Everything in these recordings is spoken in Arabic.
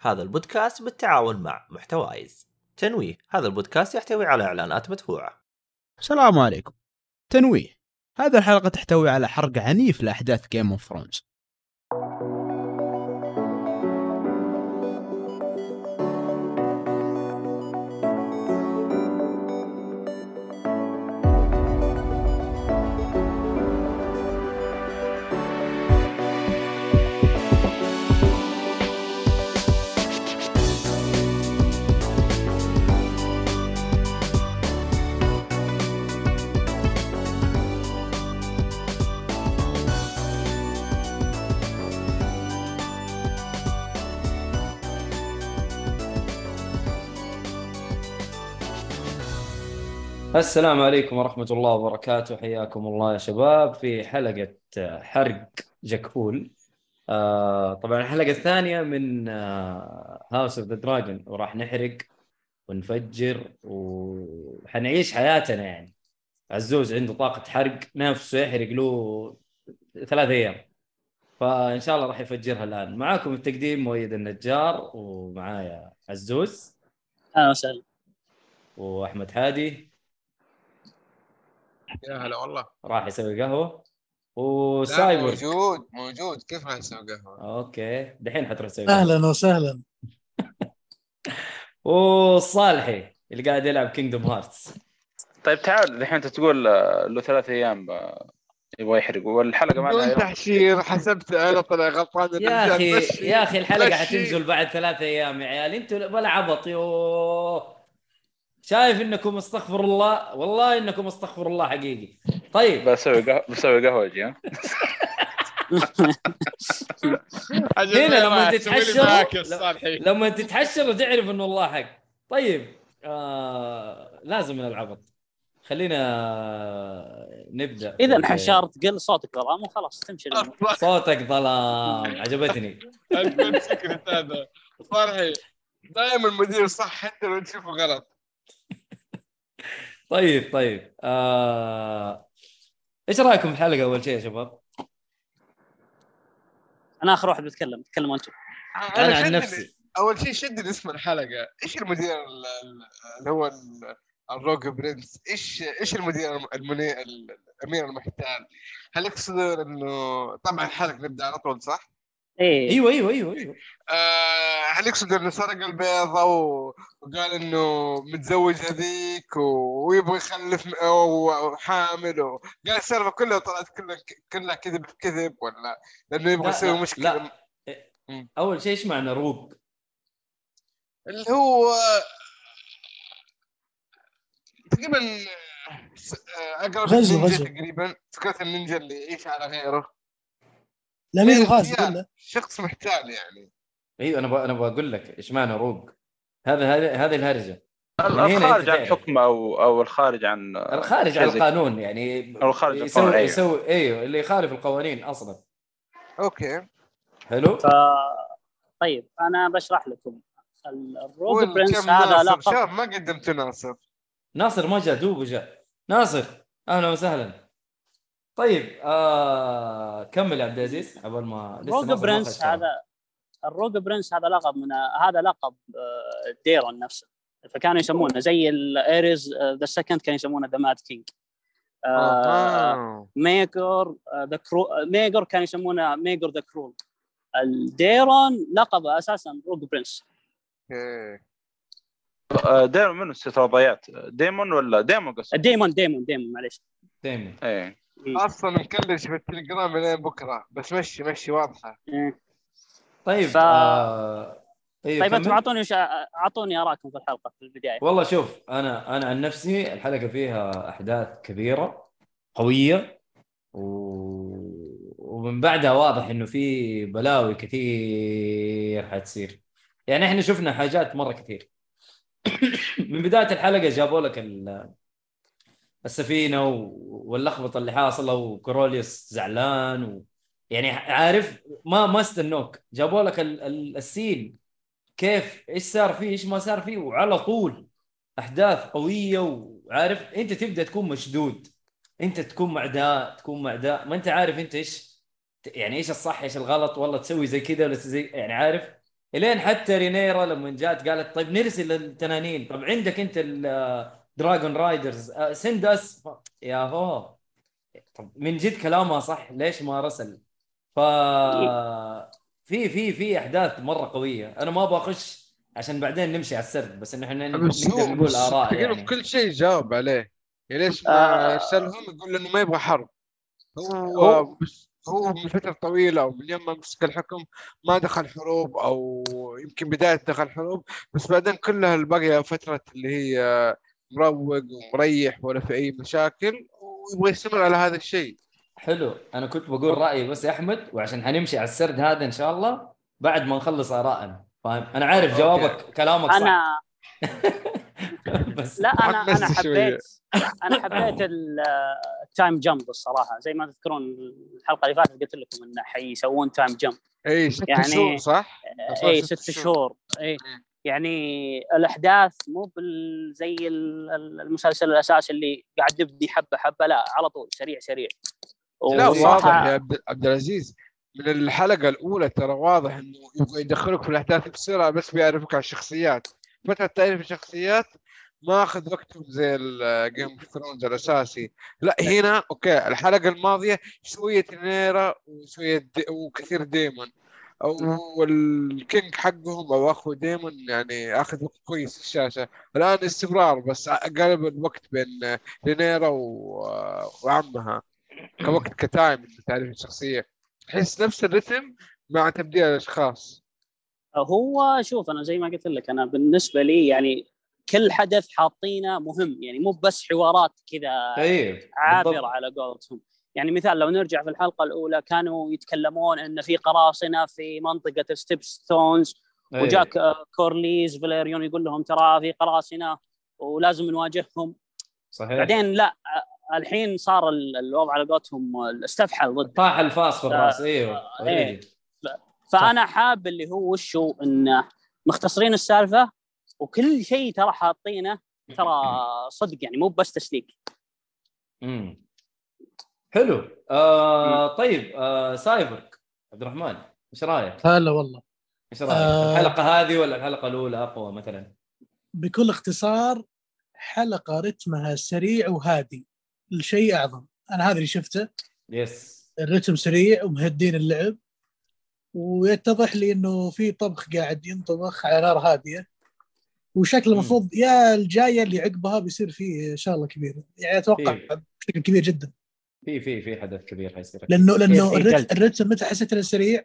هذا البودكاست بالتعاون مع محتوايز. تنويه هذا البودكاست يحتوي على إعلانات مدفوعة. السلام عليكم. تنويه هذه الحلقة تحتوي على حرق عنيف لأحداث Game of Thrones السلام عليكم ورحمة الله وبركاته. حياكم الله يا شباب. في حلقة حرق جاكفول آه طبعا الحلقة الثانية من House of the Dragon وراح نحرق ونفجر وحنعيش حياتنا يعني. عزوز عنده طاقة حرق نفسه يحرق له ثلاث أيام. فإن شاء الله راح يفجرها الآن. معاكم التقديم مؤيد النجار ومعايا عزوز أهلا وسهلا. وأحمد هادي. يا هلا والله. راح يسوي قهوة. لا وسايبر. موجود موجود. كيف راح يسوي قهوة؟ okay. دحين حتروح تسوي قهوة. أهلا وسهلا. والصالحي اللي قاعد يلعب Kingdom Hearts طيب تعال الحين أنت تقول آه، له ثلاث أيام آه، يبغى يحرق. والحلقة ما لها تحشير حسبت أنا طلع غلطان يا. أخي. يا أخي الحلقة. حتنزل بعد ثلاثة أيام يا عيال. أنتوا ولا عبط. يوه. شايف إنكم استغفر الله؟ والله إنكم استغفر الله حقيقي. طيب. بسوي قهوه بسوي قهوة أجي ها هنا ما لما. صالحي. لما تتحشر تعرف إنه الله حق. طيب. آه لازم من العبط. خلينا نبدأ إذا حشرت قل صوتك ظلام وخلاص تمشي. صوتك ظلام. عجبتني. هذا صالحي دائما المدير صح حتى لو تشوفه غلط. طيب طيب. آه... إيش رأيكم في الحلقة أول شيء يا شباب؟ أنا آخر واحد بتكلم تكلموا أنتم أنا عن شدني- نفسي. أول شيء شدني اسم الحلقة. إيش المدير ال- ال- اللي هو ال- الروج برنس؟ إيش إيش المدير المني الأمير المحتال؟ هل يقصدون انه طبعا الحلقة نبدأ على طول صح؟ إيه أيوه أيوه أيوه أيوه آه هل يقصد إنه سرق البيضة و... وقال إنه متزوج هذيك و... ويبغى يخلف م- وحامل و... قال السالفة كلها طلعت كلها كلها كذب في كذب ولا لأنه يبغى يسوي مشكلة لا. أول شيء إيش معنى روق؟ اللي هو تقريبا آه، أقرب غزو، النينجا غزو. تقريبا فكرة النينجا اللي يعيش على غيره الامير غير الغازي. ولا شخص محتال يعني. أيوه أنا ب... أنا بقول لك إيش معنى روق؟ هذا هذا هذه الهرجة. الخارج عن. حكم أو أو الخارج عن الخارج عن القانون يعني أو الخارج عن يسوي القانون، أيوه. يسوي أيوه اللي يخالف القوانين أصلا. أوكي. حلو؟ ف طيب أنا بشرح لكم. ال- ال rogue قول prince هذا لقب. شاف ما قدمت ناصر. ناصر ما جاء دوب جاء. ناصر أهلا وسهلا. طيب آه... كمل يا عبد العزيز قبل ما لسه rogue prince. هذا ال rogue prince هذا لقب من هذا لقب آه، ديمون نفسه. فكانوا يسمونه زي الايريز the second كانوا يسمونه the mad king. ميجور the cruel ميجور كانوا يسمونه ميجور the cruel الديرون لقبه أساسا روج برنس. آه، ديمون منو؟ استراتيجيات ديمون ولا ديمون قصدي ديمون ديمون ديمون معليش. دايما إيه. أصلا مكلش في التليجرام لين بكرة. بس مشي مشي واضحة. طيب ف- آه... أيوه طيب أنتم. أعطوني وش أعطوني اراءكم في الحلقة في البداية. والله شوف أنا أنا عن نفسي الحلقة فيها أحداث كبيرة قوية و... ومن بعدها واضح إنه في بلاوي كثير حتصير. يعني إحنا شفنا حاجات مرة كثير. من بداية الحلقة جابوا لك ال... السفينة. واللخبطة اللي حاصلة وكروليوس زعلان و... يعني عارف ما ما استنوك. جابوا لك ال... ال... السين كيف؟ إيش صار فيه؟ إيش ما صار فيه؟ وعلى طول أحداث قوية وعارف أنت تبدأ تكون مشدود. أنت تكون مع تكون مع ما أنت عارف أنت إيش يعني إيش الصح إيش الغلط والله تسوي زي كذا ولا زي يعني عارف. إلين حتى رينيرا لما جات قالت طيب نرسل التنانين طب عندك أنت ال dragon riders send us يا هو. طب من جد كلامها صح؟ ليش ما رسل؟ ف في في في أحداث مرة قوية. أنا ما أبغى أخش عشان بعدين نمشي على السرد بس انه إحنا نقدر نقول آراء يعني. كل شيء جاوب عليه. يعني ليش آه. ما سالهم يقول إنه ما يبغى حرب. هو هو- هو من فترة طويلة أو من يوم ما مسك الحكم ما دخل حروب أو يمكن بداية دخل حروب بس بعدين كلها الباقيه فترة اللي هي مروق ومريح ولا في أي مشاكل ويبغى يستمر على هذا الشيء. حلو. أنا كنت بقول رأيي بس يا أحمد وعشان حنمشي على السرد هذا إن شاء الله بعد ما نخلص آرائنا. فاهم؟ أنا عارف أوكي. جوابك كلامك صح. أنا بس. لا أنا أنا. حبيت أنا حبيت ال time jump الصراحة. زي ما تذكرون الحلقة اللي فاتت قلت لكم انه حيسوون time jump اي ست يعني- شهور صح؟ اي إيه، ست شهور. اي يعني الأحداث مو زي ال- ال- المسلسل الأساسي اللي قاعد يبدي حبة حبة لا على طول سريع سريع. لا واضح يا عبد عبد العزيز من الحلقة الأولى ترى واضح إنه يبغى يدخلك في الأحداث بسرعة بس بيعرفك على الشخصيات. فتره تعرف الشخصيات؟ ما أخذ وقتهم زي ال Game of Thrones الأساسي. لا هنا okay الحلقة الماضية شوية رينيرا وشوية دي وكثير ديمون. أو ال king حقهم أو أخو ديمون يعني أخذ وقت كويس في الشاشة. الآن استمرار بس قلب الوقت بين رينيرا و- وعمها كوقت ك time تعرف الشخصية. تحس نفس الرتم مع تبديل الأشخاص. هو شوف أنا زي ما قلت لك أنا بالنسبة لي يعني كل حدث حاطينه مهم يعني مو بس حوارات كذا طيب عابرة. على قولتهم. يعني مثال لو نرجع في الحلقة الأولى كانوا يتكلمون إن في قراصنة في منطقة ال Stepstones إيه. وجاك آه، كورليز فاليريون يقول لهم ترى في قراصنة ولازم نواجههم صحيح بعدين لا آه، الحين صار ال- الوضع على قولتهم استفحل ضد طاح الفاس في الراس إيوه إيه. already. فأنا حاب اللي هو وشو انه مختصرين السالفة وكل شيء ترى حاطينه ترى صدق يعني مو بس تسليك امم حلو. آه طيب آه سايبرك. عبد الرحمن إيش رأيك؟ هلا والله. إيش رأيك؟ آه. الحلقة هذه ولا الحلقة الأولى أقوى مثلا؟ بكل اختصار حلقة رتمها سريع وهادي. الشيء أعظم. أنا هذا اللي شفته. yes الرتم سريع ومهدين اللعب. ويتضح لي إنه في طبخ قاعد ينطبخ على نار هادية. وشكل. المفروض يا الجاية اللي عقبها بيصير فيه شغله كبيره يعني أتوقع في بشكل كبير جدا. في في في حدث كبير حيصير. لأنه لأنه في الرتم, متى حسيت إنه سريع؟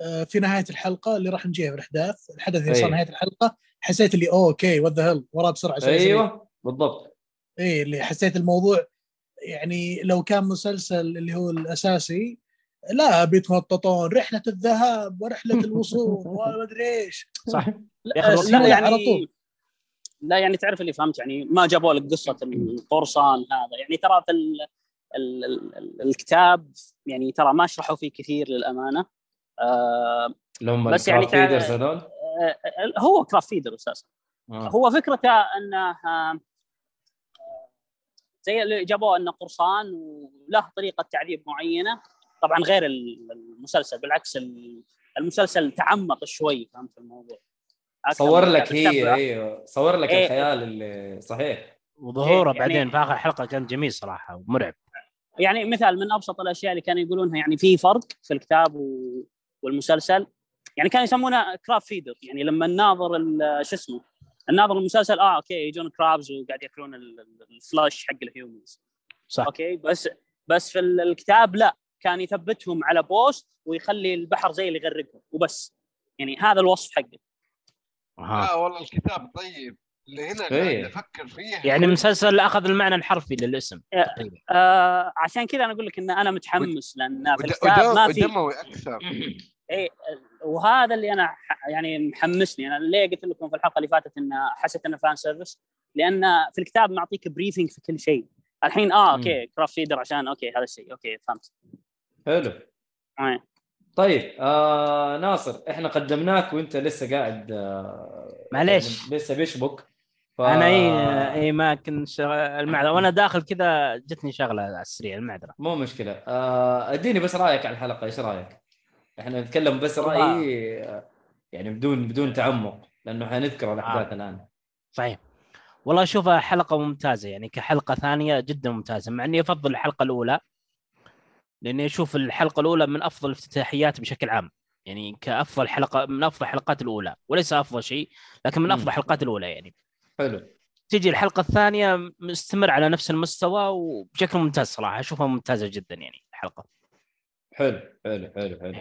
آه، في نهاية الحلقة اللي راح نجيها في الاحداث الحدث اللي صار أي. نهاية الحلقة حسيت اللي okay what the hell وراه بسرعة سريع سريع. أيوه بالضبط. إيه اللي حسيت الموضوع يعني لو كان مسلسل اللي هو الأساسي لا بيتنططون رحلة الذهاب ورحلة الوصول وما أدري إيش. صح. لا, لا يعني يعني على طول. لا يعني تعرف اللي فهمت يعني ما جابوا لك قصة القرصان هذا. يعني ترى في ال ال ال الكتاب يعني ترى ما شرحوا فيه كثير للأمانة. آه اللي هم بس يعني فيدرز هذول؟ آه، هو كراف فيدر أساسا. آه. هو فكرته انه آه، زي اللي جابوه انه قرصان وله طريقة تعذيب معينة. طبعا غير المسلسل بالعكس ال- المسلسل تعمق شوي فهمت الموضوع؟ صور لك. هي أيوه صور لك إيه. الخيال اللي صحيح. وظهوره يعني- بعدين في آخر حلقة كان جميل صراحة ومرعب. يعني مثال من أبسط الأشياء اللي كانوا يقولونها يعني في فرق في الكتاب والمسلسل. يعني كانوا يسمونه crab feeder يعني لما الناظر ال- شو اسمه؟ الناظر المسلسل آه okay يجون crabs وقاعد ياكلون ال- ال- ال flesh حق ال humans صح. okay بس بس في ال- الكتاب لا كان يثبتهم على post ويخلي البحر زي اللي يغرقهم وبس. يعني هذا الوصف حقه. أها. آه والله الكتاب طيب. اللي هنا إيه. قاعد أفكر فيه يعني مسلسل أخذ المعنى الحرفي للاسم إيه. تقريبا آه عشان كذا أنا أقول لك إن أنا متحمس لأن في الكتاب ما في ودموي أكثر إيه وهذا اللي أنا ح- يعني محمسني أنا ليه قلت لكم في الحلقة اللي فاتت إن حسيت إنه fan service لأن في الكتاب معطيك briefing في كل شيء الحين آه okay crab feeder عشان okay هذا الشيء okay فهمت حلو آه. طيب آه ناصر إحنا قدمناك وإنت لسه قاعد آه معليش. لسه بيشبك ف... أنا إي إي ما كنت شغ- المعذرة. وأنا داخل كذا جتني شغلة على السريع المعذرة. مو مشكلة. آه اديني بس رأيك على الحلقة إيش رأيك؟ إحنا نتكلم بس. رأيي آه، يعني بدون بدون تعمق لأنه حنذكر الأحداث آه. الآن. صحيح والله اشوفها حلقة ممتازة يعني كحلقة ثانية جدا ممتازة. مع إني أفضل الحلقة الأولى لأني أشوف الحلقة الأولى من أفضل الافتتاحيات بشكل عام. يعني كأفضل حلقة من أفضل الحلقات الأولى. وليس أفضل شيء لكن من. أفضل الحلقات الأولى يعني. حلو. تجي الحلقة الثانية مستمر على نفس المستوى وبشكل ممتاز صراحة أشوفها ممتازة جدا يعني الحلقة. حلو حلو حلو حلو.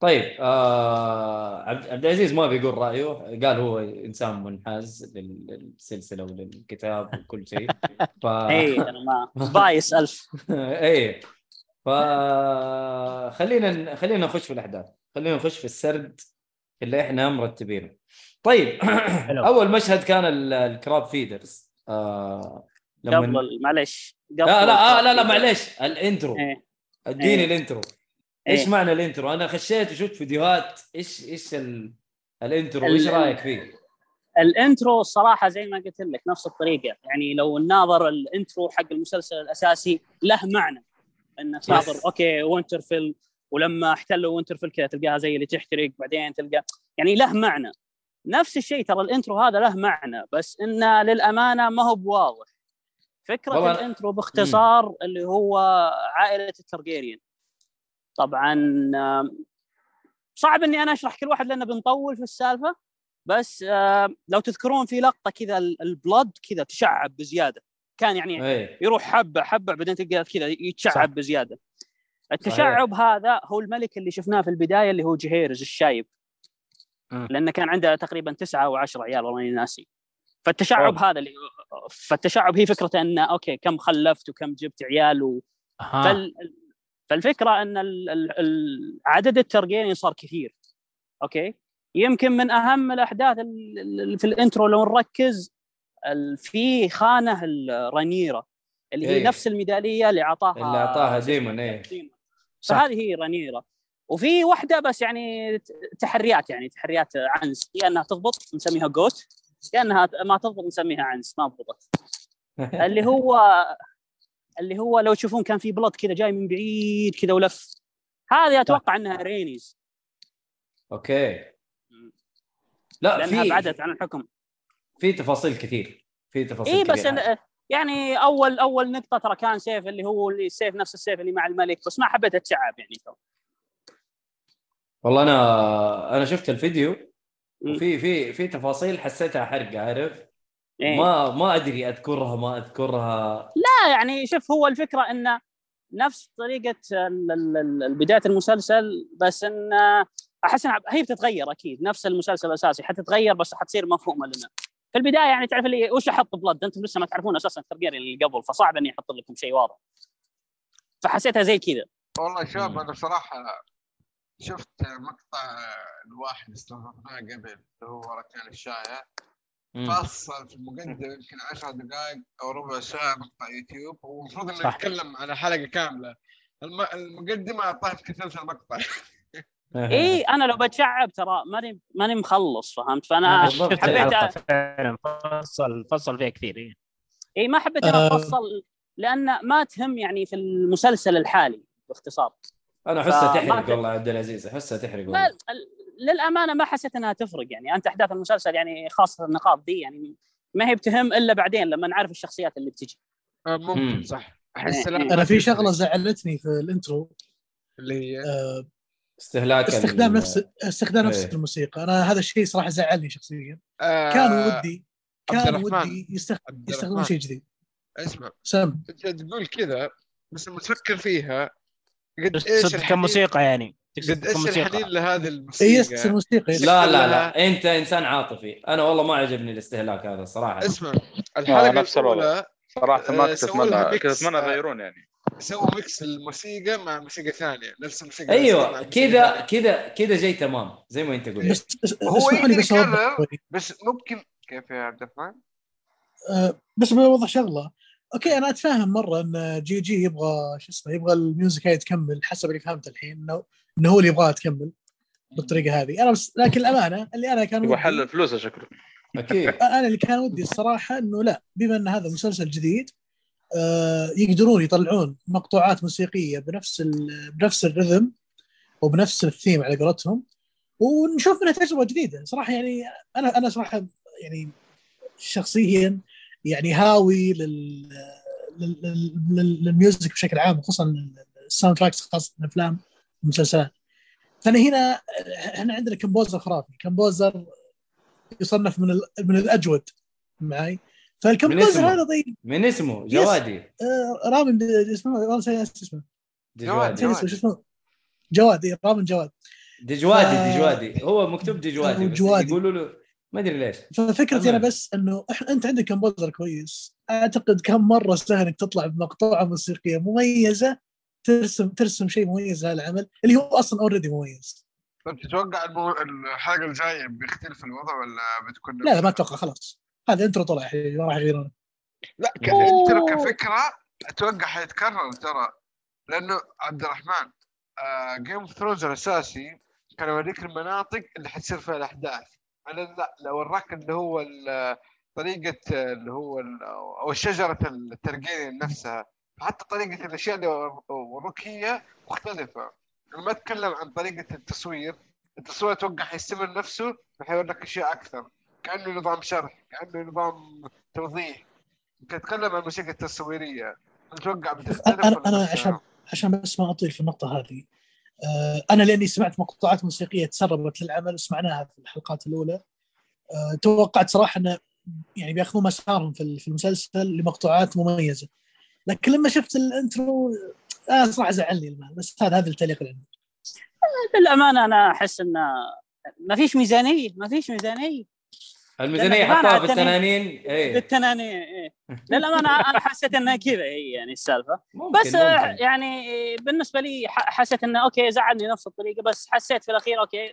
طيب آه عبد العزيز ما بيقول رأيه؟ قال هو إنسان منحاز لل- للسلسلة وللكتاب وكل شيء. ف اي أنا my biased self إيه. ف خلينا خلينا نخش في الأحداث. خلينا نخش في السرد. اللي إحنا مرتبينه طيب. أول مشهد كان ال- ال crab feeders آه لما قبل معلش قبل لا لا آه لا لا. معليش ال intro إيه. اديني إيه. ال intro إيش إيه. معنى ال intro؟ أنا خشيت وشفت فيديوهات إيش إيش ال... ال intro ال- إيش ال- رأيك فيه؟ ال intro الصراحه زي ما قلت لك نفس الطريقة يعني لو ناظر ال intro حق المسلسل الأساسي له معنى إنك Yes. تناظر okay وينترفيل ولما احتلوا وينترفيل كذا تلقاها زي اللي تحترق بعدين تلقى يعني له معنى. نفس الشيء ترى ال intro هذا له معنى بس إنه للأمانة ما هو بواضح. فكرة والله ال intro باختصار اللي هو عائلة الترجيريان طبعا صعب إني أنا أشرح كل واحد لأنه بنطول في السالفة بس لو تذكرون في لقطة كذا ال- البلد كذا تشعب بزيادة. كان يعني إيه. يروح حبه حبة بعدين تلقى كذا يتشعب صح. بزيادة. التشعب هذا هو الملك اللي شفناه في البداية اللي هو جهيرز الشايب مم. لأنه كان عنده تقريبا تسعة أو عشرة عيال والله ماني ناسي فالتشعب هذا اللي فالتشعب هي فكرته إنه okay كم خلفت وكم جبت عيال و... آه. فال... فالفكرة إن ال... عدد الترجيريان صار كثير okay يمكن من أهم الأحداث ال- ال- في ال intro لو نركز في خانة الرانيرا اللي هي إيه. نفس الميدالية اللي أعطاها اللي أعطاها ديمون إيه. صح. فهذه هي رانيرا وفي واحدة بس يعني تحريات يعني تحريات عنز يا إنها تضبط نسميها GOAT يا إنها ما تضبط نسميها عنز ما ضبطت اللي هو اللي هو لو تشوفون كان في بلط كذا جاي من بعيد كذا ولف. هذه أتوقع إنها رينيز. okay. لا لأنها في بعدت عن الحكم. في تفاصيل كثير. في تفاصيل اي بس. أنا- يعني أول أول نقطة ترى كان سيف اللي هو اللي سيف نفس السيف اللي مع الملك بس ما حبيت اتشعب يعني ترى والله أنا أنا شفت الفيديو. وفي في في تفاصيل حسيتها حرق عارف إيه. ما ما أدري أذكرها ما أذكرها لا يعني شوف هو الفكرة انه نفس طريقة بداية المسلسل بس انه أحس إنها هي بتتغير أكيد نفس المسلسل الأساسي حتتغير بس حتصير مفهومة لنا في البداية يعني تعرف اللي وش أحط بلد أنتم لسه ما تعرفون أساسا الترجير اللي قبل فصعب إني أحط لكم شيء واضح فحسيتها زي كذا والله شوف مم. أنا بصراحة شفت مقطع الواحد استضفناه قبل اللي هو ركان الشايع مم. فصل في المقدمة يمكن 10 دقائق أو ربع ساعة مقطع يوتيوب والمفروض إنه. يتكلم على حلقة كاملة الم... المقدمة اعطاه في ثلث المقطع اي أنا لو بتشعب ترى ماني ماني مخلص فهمت؟ فأنا حبيت فعلا فصل فصل فيها كثير إيه. اي ما حبيت أنا آه. أفصل لأن ما تهم يعني في المسلسل الحالي باختصار. أنا احسها تحرق والله عبد العزيز احسها تحرق والله. ال- للأمانة ما حسيت إنها تفرق يعني. أنت أحداث المسلسل يعني خاصة النقاط دي يعني ما هي بتهم إلا بعدين لما نعرف الشخصيات اللي بتجي. آه، مم. ممكن صح أحس إيه. لا. أنا في شغلة زعلتني في الإنترو. اللي هي؟ آه، استهلاك استخدام نفس استخدام نفس إيه. الموسيقى. أنا هذا الشيء صراحة زعلني شخصيا. آه، كان ودي كان. ودي يستخ- عبد يستخدمون الرحمن. شيء جديد. اسمع. سم. أنت تقول كذا بس لما تفكر فيها قد إيش كموسيقى يعني؟ قد إيش الحنين لهذه اي الموسيقى؟ yes. الموسيقى. لا لا. لا. أنت إنسان عاطفي. أنا والله ما عجبني الاستهلاك هذا صراحة. اسمع. الحلقة. الأولى صراحة ما آه، كنت اتمنى كنت. أتمنى يغيرون يعني. سووا mix الموسيقى مع موسيقى ثانية نفس الموسيقى أيوه كذا. كذا كذا جاي تمام زي ما أنت قلت بس بس- هو يقدر بس يكرر. بس ممكن كيف يا عبد الرحمن؟ آه، بس بوضح شغلة okay أنا اتفهم مرة إن جي جي يبغى شو اسمه يبغى ال music هاي تكمل حسب اللي فهمت الحين إنه إنه هو اللي يبغاها تكمل بالطريقة هذه أنا بس لكن الأمانة اللي أنا كان يبغى حل فلوسه شكله أكيد أنا اللي كان ودي الصراحة إنه لا بما إن هذا مسلسل جديد يقدرون يطلعون مقطوعات موسيقية بنفس بنفس ال rhythm وبنفس الثيم على قولتهم ونشوف منها تجربة جديدة. صراحة يعني أنا أنا صراحة يعني شخصيا يعني هاوي لل لل- لل- لل- لل music بشكل عام خصوصا ال soundtracks خاصة الأفلام والمسلسلات. فأنا هنا إحنا عندنا composer خرافي. composer يصنف من من الأجود معي فال composer. هذا طيب. من اسمه؟ جوادي. آه، رامن اسمه والله نسيت اسمه اسمه. شو اسمه؟ جواد إيه، رامن جواد. دجوادي ف- دجوادي هو مكتوب دجوادي بس جوادي. يقولوا له ما أدري ليش. ففكرتي أنا. بس إنه إحنا أنت عندك composer كويس. أعتقد كم مرة سهل إنك تطلع بمقطوعة موسيقية مميزة ترسم ترسم شيء مميز هذا العمل اللي هو أصلا already مميز. طيب تتوقع. الحلقة الجاية بيختلف الوضع ولا بتكون لا لا ما أتوقع خلاص. هذا intro طلع حبيبي ما راح يغيرونه. لا. انت كفكرة أتوقع حيتكرر ترى لأنه عبد الرحمن Game of Thrones الأساسي كان يوريك المناطق اللي حتصير فيها الأحداث. أنا لا لو وراك اللي هو طريقة اللي هو أو شجرة الترقية نفسها. حتى طريقة الأشياء اللي ور- وروك هي مختلفة. أنا ما أتكلم عن طريقة التصوير. التصوير أتوقع حيستمر نفسه وحيوري لك أشياء أكثر. كأنه نظام شرح كأنه نظام توضيح. انت تتكلم عن الموسيقى التصويرية. أتوقع أنا نفسها؟ عشان- عشان بس ما أطيل في النقطة هذه. آه، أنا لأني سمعت مقطوعات موسيقية تسربت للعمل وسمعناها في الحلقات الأولى. آه، توقعت صراحة انه يعني بياخذون مسارهم في في المسلسل لمقطوعات مميزة. لكن لما شفت ال intro آه صراحة زعلني المال بس هذا هذا التعليق اللي عندي للأمانة أنا أحس انه ما فيش ميزانية ما فيش ميزانية. الميزانية حطوها على في التنانين إيه بالتنانين إيه. للأمانة أنا حسيت إنها كذا هي يعني السالفة ممكن بس آه، ممكن. يعني بالنسبة لي ح- حسيت إنه okay زعلني نفس الطريقة بس حسيت في الأخير okay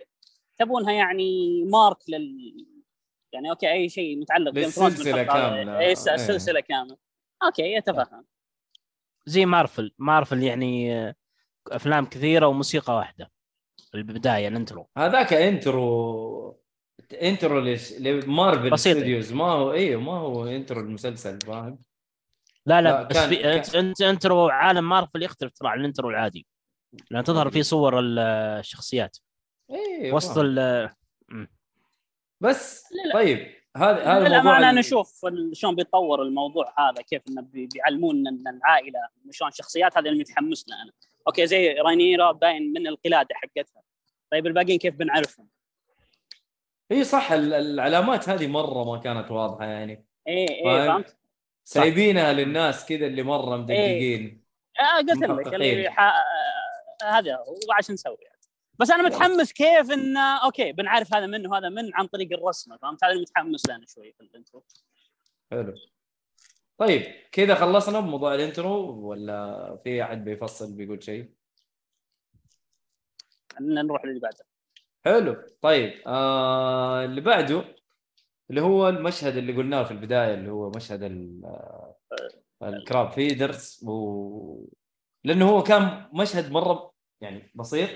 تبونها يعني مارك لل يعني okay أي شيء متعلق هذا. كاملة. اي س- إيه. سلسلة كاملة okay يتفهم زي مارفل مارفل يعني آه، أفلام كثيرة وموسيقى واحدة البداية ال intro هذاك intro intro ليش ل Marvel. Studios ما هو أيوه ما هو intro المسلسل فاهم لا لا, لا، بس كان- في انت انت intro عالم مارفل يختلف ترى عن ال intro العادي لأن تظهر فيه صور ال- الشخصيات أيوه وسط. ال بس لا، لا. طيب هذا هذا موضوع للامانه ال- نشوف ال- شلون بيتطور الموضوع هذا كيف إنه بي- بيعلمونا إن العائلة شلون شخصيات هذا اللي متحمس له أنا okay زي رانيرا باين من القلادة حقتها طيب الباقيين كيف بنعرفهم؟ إي صح ال- العلامات هذه مرة ما كانت واضحة يعني إيه إيه؟ فهمت؟ سايبينها للناس كذا اللي مرة مدققين آه قلت لك. اللي ح... آه، هذا هو عشان نسوي يعني. بس أنا متحمس كيف انه okay بنعرف هذا منه وهذا من عن طريق الرسمة فهمت هذا متحمس له أنا شوي في ال intro حلو طيب كذا خلصنا بموضوع ال intro ولا في أحد بيفصل بيقول شيء؟ نروح للي بعده حلو. طيب آه اللي بعده اللي هو المشهد اللي قلناه في البداية اللي هو مشهد آه، ال Crab Feeders و... لأنه هو كان مشهد مرة يعني بسيط.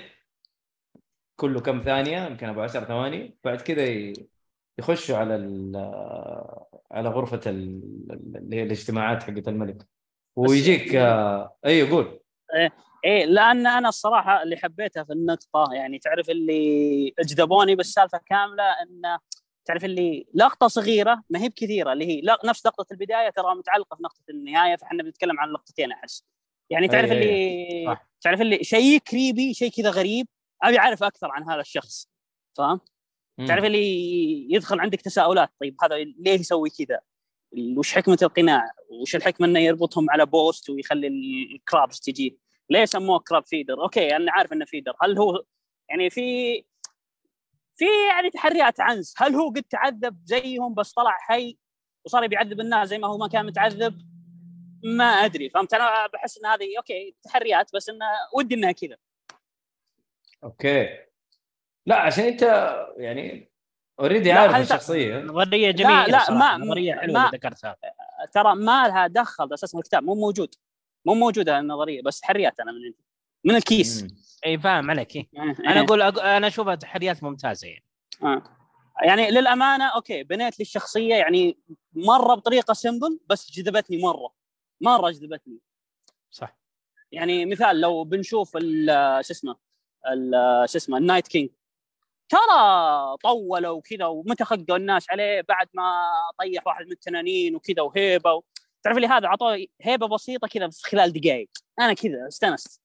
كله كم ثانية؟ يمكن أبو 10 ثواني. بعد كذا ي- يخشوا على ال... آه، على غرفة ال... اللي هي الاجتماعات حقت الملك. ويجيك آه... أيوه قول. إيه لأن أنا الصراحة اللي حبيتها في النقطة يعني تعرف اللي أجذبوني بالسالفة كاملة انه تعرف اللي لقطة صغيرة ما هي بكثيرة اللي هي نفس لقطة البداية ترى متعلقة في نقطة النهاية فإحنا بنتكلم عن لقطتين أحس يعني تعرف أي- أي. اللي صح. تعرف اللي شيء creepy شيء كذا غريب أبي أعرف أكثر عن هذا الشخص فاهم؟ تعرف اللي يدخل عندك تساؤلات طيب هذا ليه يسوي كذا؟ وش حكمة القناع؟ وش الحكمة إنه يربطهم على post ويخلي ال crabs تجي؟ ليه سموه Crab Feeder؟ okay أنا عارف إنه feeder، هل هو يعني في في يعني تحريات عنس، هل هو قد تعذب زيهم بس طلع حي وصار بيعذب الناس زي ما هو ما كان متعذب؟ ما أدري فهمت؟ أنا بحس إن هذه okay تحريات بس انه ودي إنها كذا. okay. لا عشان أنت يعني already لا، عارف الشخصية. نظريه جميلة لا، صراحة. ما- نظريه حلوة ما- اللي ذكرتها. ترى ما لها دخل أساسا الكتاب مو موجود. مو موجوده النظرية بس تحريات أنا من عندي من الكيس مم. إي فاهم عليك إيه. أنا أنا أقول أقول- أنا أشوفها تحريات ممتازة يعني آه. يعني للأمانة okay بنيت لي الشخصية يعني مرة بطريقة simple بس جذبتني مرة مرة جذبتني صح يعني مثال لو بنشوف ال- شو اسمه ال- شو اسمه ال Night King ترى طولوا وكذا ومتى خقوا الناس عليه بعد ما طيح واحد من التنانين وكذا وهيبة. تعرف لي هذا عطوه هيبة بسيطة كذا في خلال دقائق أنا كذا استأنست.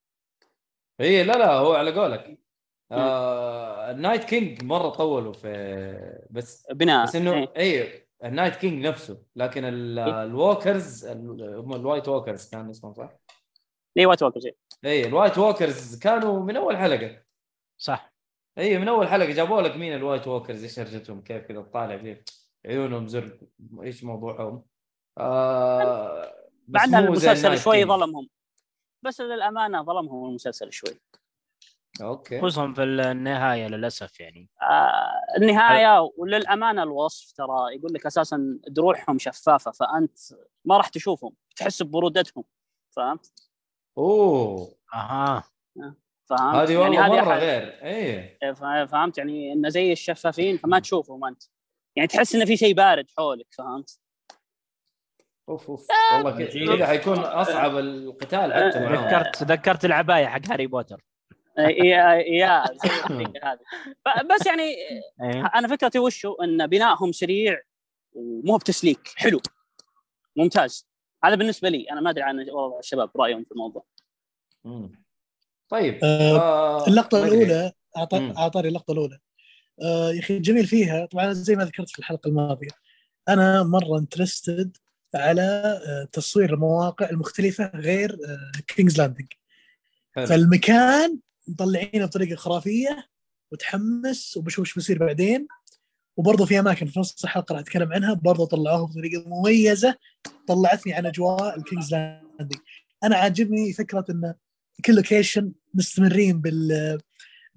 إي إيه، لا لا هو على قولك. آه ال Night King مرة طولوا في بس بناء. بس إنه إيه. إي ال Night King نفسه. لكن إيه. ال Walkers ال- هم ال White Walkers كان اسمهم صح؟ ليه White Walkers إي ال White Walkers كانوا من أول حلقة. صح. إي من أول حلقة. جابوا لك مين ال White Walkers؟ إيش هرجتهم كيف كذا؟ تطالع فيه عيونهم زرق إيش موضوعهم؟ آه المسلسل شوي كينج. ظلمهم. بس للأمانة ظلمهم المسلسل شوي. okay. خصوصا في النهاية للأسف يعني. آه النهاية وللأمانة الوصف ترى يقول لك أساسا دروعهم شفافة فأنت ما راح تشوفهم تحس ببرودتهم فهمت؟ أوه. أها. فهمت؟ هذه والله يعني هذه مرة غير. اي ف- فهمت؟ يعني انه زي الشفافين فما تشوفهم أنت. يعني تحس انه في شيء بارد حولك فهمت؟ أوف أوف. والله كذا كذا حيكون أصعب القتال حتى معاهم. ذكرت ذكرت العباية حق هاري بوتر. يا يا زي الطريقة هذه. ب- بس يعني إيه. أنا فكرتي وشو إن بنائهم سريع ومو بتسليك. حلو. ممتاز. هذا بالنسبة لي. أنا ما أدري عن والله الشباب رأيهم في الموضوع. مم. طيب. آه، آه اللقطة. الأولى. أعطاني اللقطة الأولى. آه يا أخي الجميل فيها. طبعا زي ما ذكرت في الحلقة الماضية. أنا مرة interested على آه تصوير المواقع المختلفة غير آه King's Landing حلو. فالمكان مطلعينه بطريقة خرافية وتحمس وبشوف إيش بيصير بعدين. وبرضه في أماكن في نص الحلقة راح أتكلم عنها برضه طلعوها بطريقة مميزة طلعتني عن أجواء ال King's Landing أنا عاجبني فكرة إن كل location مستمرين بال-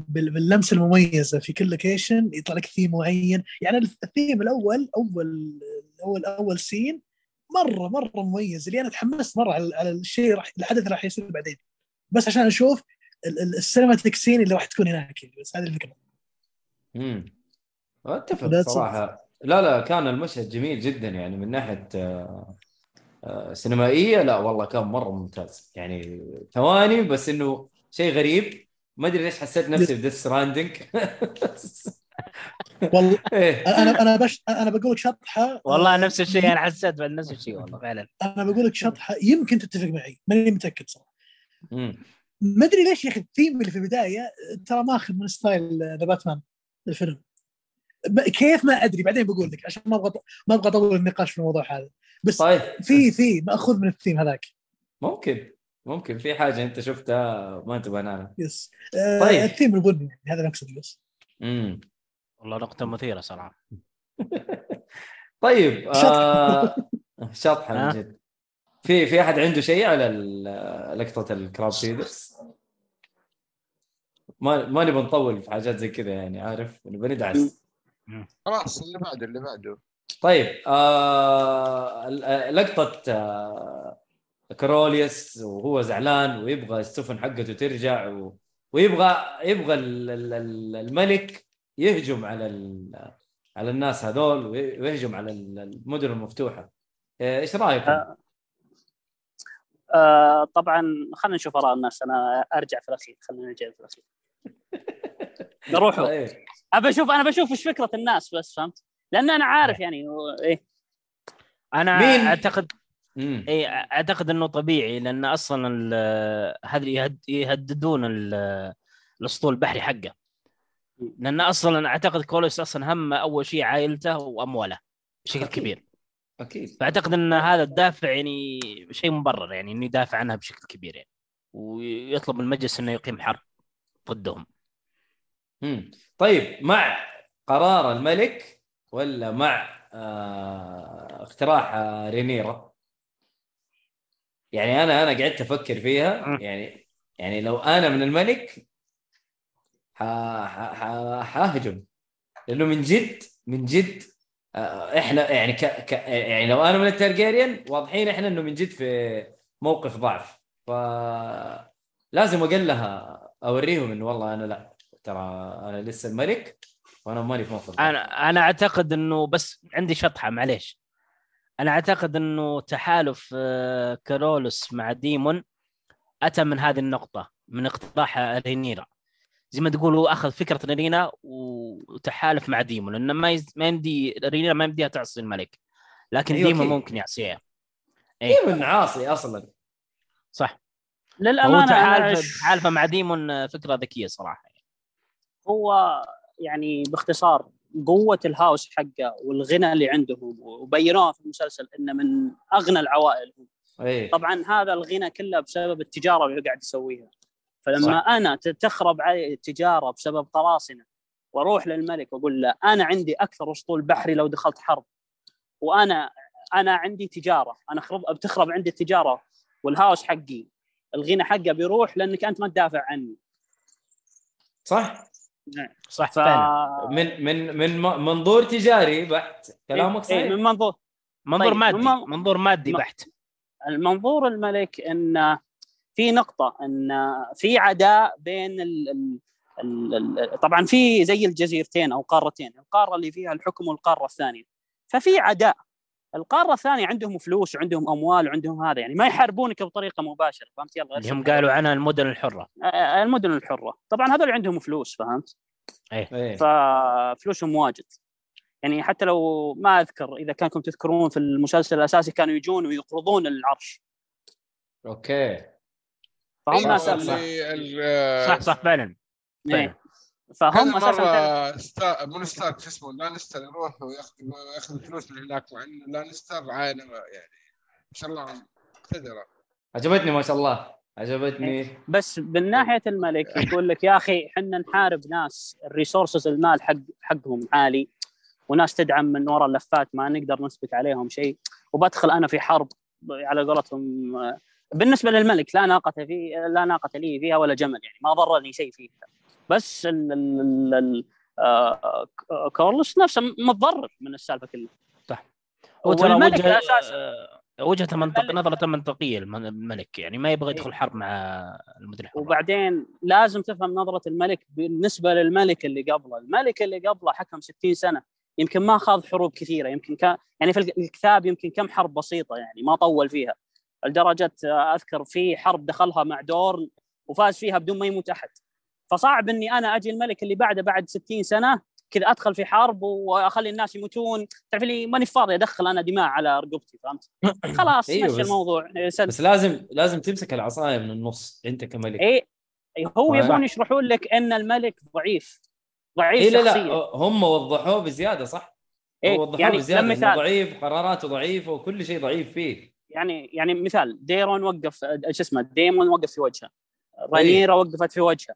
باللمسة المميزة. في كل location يطلع لك ثيم معين. يعني الثيم الأول أول اول أول scene مره مرة مميز. اللي أنا تحمست مرة على الشيء راح الحدث اللي راح يصير بعدين. بس عشان أشوف ال- ال- ال cinematic scene اللي راح تكون هناك يعني. بس هذه الفكرة. امم أتفق صراحة. لا لا كان المشهد جميل جدا يعني من ناحية آه، آه، سينمائية. لا والله كان مرة ممتاز. يعني ثواني بس إنه شيء غريب. ما أدري ليش حسيت نفسي في Death Stranding والله إيه. أنا أنا بش أنا بقول لك شطحة. والله آه، نفس الشيء أنا حسيت نفس الشيء والله فعلا. أنا بقول لك شطحة. يمكن تتفق معي ماني متأكد صراحة. ما أدري ليش يا أخي الثيم اللي في البداية ترى ماخذ من style The Batman الفيلم. كيف ما أدري بعدين بقول لك عشان ما أبغى ما أبغى أطول النقاش في الموضوع هذا. بس طيب. في في ماخوذ من الثيم هذاك. ممكن ممكن. في حاجة أنت شفتها ما انتبهنا لها yes. آه طيب. الثيم البني يعني هذا اللي اقصده بس. امم والله نقطة مثيرة صراحة. طيب آه... شطحة ها؟ من جد. في في أحد عنده شيء على ال- لقطة ال Crab Feeders ما ما نبغى نطول في حاجات زي كذا يعني عارف؟ نبغى ندعس. خلاص اللي بعده اللي بعده. طيب آه ال- آه، لقطة آه كروليوس وهو زعلان ويبغى السفن حقته ترجع و... ويبغى يبغى ال- ال- ال- الملك يهجم على ال... على الناس هذول وي- ويهجم على ال- المدن المفتوحة آه، إيش رأيكم؟ آه. آه طبعا خلينا نشوف آراء الناس أنا أرجع في الأخير خلينا نرجع في الأخير نروحوا طيب. أبى أشوف أنا بشوف إيش فكرة الناس بس فهمت لأن أنا عارف يعني هو- إيه أنا مين؟ أعتقد. اي أعتقد إنه طبيعي لأن أصلا هذا يهد- يهددون ال- الأسطول البحري حقه لأن أصلا أعتقد كولوس أصلا هم أول شيء عائلته وأمواله بشكل أكيد. كبير أكيد فأعتقد إن هذا الدافع يعني شيء مبرر يعني إنه يدافع عنها بشكل كبير يعني ويطلب المجلس إنه يقيم حرب ضدهم مم. طيب مع قرار الملك ولا مع آه اقتراح آه رينيرا يعني أنا أنا قعدت أفكر فيها. يعني يعني لو أنا من الملك حاهجم لأنه من جد من جد آه، إحنا يعني ك ك يعني لو أنا من التارجيريان واضحين إحنا إنه من جد في موقف ضعف. ف لازم أقلها أوريهم إنه والله أنا لا. ترى أنا لسه الملك وأنا ماني في موقف. أنا أنا أعتقد إنه بس عندي شطحة معليش. أنا أعتقد إنه تحالف آه، كارولوس مع ديمون أتى من هذه النقطة من اقتراح رينيرا زي ما تقول هو أخذ فكرة رينيرا وتحالف مع ديمون لأنه ما يز... ما يمدي رينيرا ما يمديها تعصي الملك لكن أيوة ديمون. ممكن يعصيها إيه. ديمون عاصي أصلا صح للأمانة تحالف تحالفه مع ديمون فكرة ذكية صراحة هو يعني باختصار قوة ال house حقه والغنى اللي عندهم وبينوها في المسلسل إنه من أغنى العوائل هم. إيه طبعا هذا الغنى كله بسبب التجارة اللي هو قاعد يسويها فلما صح. أنا تخرب علي التجارة بسبب قراصنة وأروح للملك وأقول له أنا عندي أكثر أسطول بحري لو دخلت حرب وأنا أنا عندي تجارة أنا خرب بتخرب عندي التجارة والهاوس حقي الغنى حقه بيروح لأنك أنت ما تدافع عني. صح. صح ف فعلا. من من من منظور تجاري بحت. كلامك إيه، صحيح؟ من منظور منظور طيب، مادي من- منظور مادي بحت. المنظور الملك إن في نقطة إن في عداء بين ال ال ال ال طبعا في زي الجزيرتين أو قارتين القارة اللي فيها الحكم والقارة الثانية. ففي عداء القارة الثانية عندهم فلوس وعندهم أموال وعندهم هذا يعني ما يحاربونك بطريقة مباشرة فهمت؟ يلا اللي هم قالوا عنها المدن الحرة. المدن الحرة. طبعا هذول عندهم فلوس فهمت؟ إيه. ففلوسهم واجد. يعني حتى لو ما أذكر إذا كانكم تذكرون في المسلسل الأساسي كانوا يجون ويقرضون العرش. okay. فهم ناس اللي ال- صح صح فعلا. إيه. فعلا. فهم أساسا ستا... مو ستارك شو اسمه لانستر يروح وياخذ ياخذ الفلوس من هناك مع إنه لانستر عائلة يعني ما شاء الله مقتدرة. عجبتني ما شاء الله. عجبتني. إيه. بس من ناحية الملك يقول لك يا أخي إحنا نحارب ناس ال resources المال حق حقهم عالي وناس تدعم من وراء اللفات ما نقدر نثبت عليهم شيء وبدخل أنا في حرب على قولتهم بالنسبة للملك لا ناقة في لا ناقة لي فيها ولا جمل يعني ما ضرني شيء فيها بس ال ال ال آه، كورلس نفسه متضرر من السالفة كلها. ترى والملك وجه أساسا آه، وجهته منطق نظرته منطقية الم- الملك يعني ما يبغى يدخل حرب مع المدن وبعدين لازم تفهم نظرة الملك بالنسبة للملك اللي قبله، الملك اللي قبله حكم 60 سنة يمكن ما خاض حروب كثيرة يمكن كان يعني في الكتاب يمكن كم حرب بسيطة يعني ما طول فيها. لدرجه آه، أذكر في حرب دخلها مع دورن وفاز فيها بدون ما يموت أحد. فصعب إني أنا أجي الملك اللي بعده بعد 60 سنة كذا أدخل في حرب وأخلي الناس يموتون. تعرف لي ماني فاضي أدخل أنا دماء على رقبتي فهمت؟ خلاص أيوه، مشي الموضوع سد. بس لازم لازم تمسك العصاية من النص أنت كملك. اي إي هو صح. يبغون يشرحون لك إن الملك ضعيف. ضعيف اي لا شخصيا. لا هم وضحوه بزيادة صح؟ إيه، وضحوه يعني بزيادة لما مثال ضعيف قراراته ضعيفة وكل شيء ضعيف فيه. يعني يعني مثال ديرون وقف شو اسمه ديمون وقف في وجهه. رانيرا وقفت في وجهه.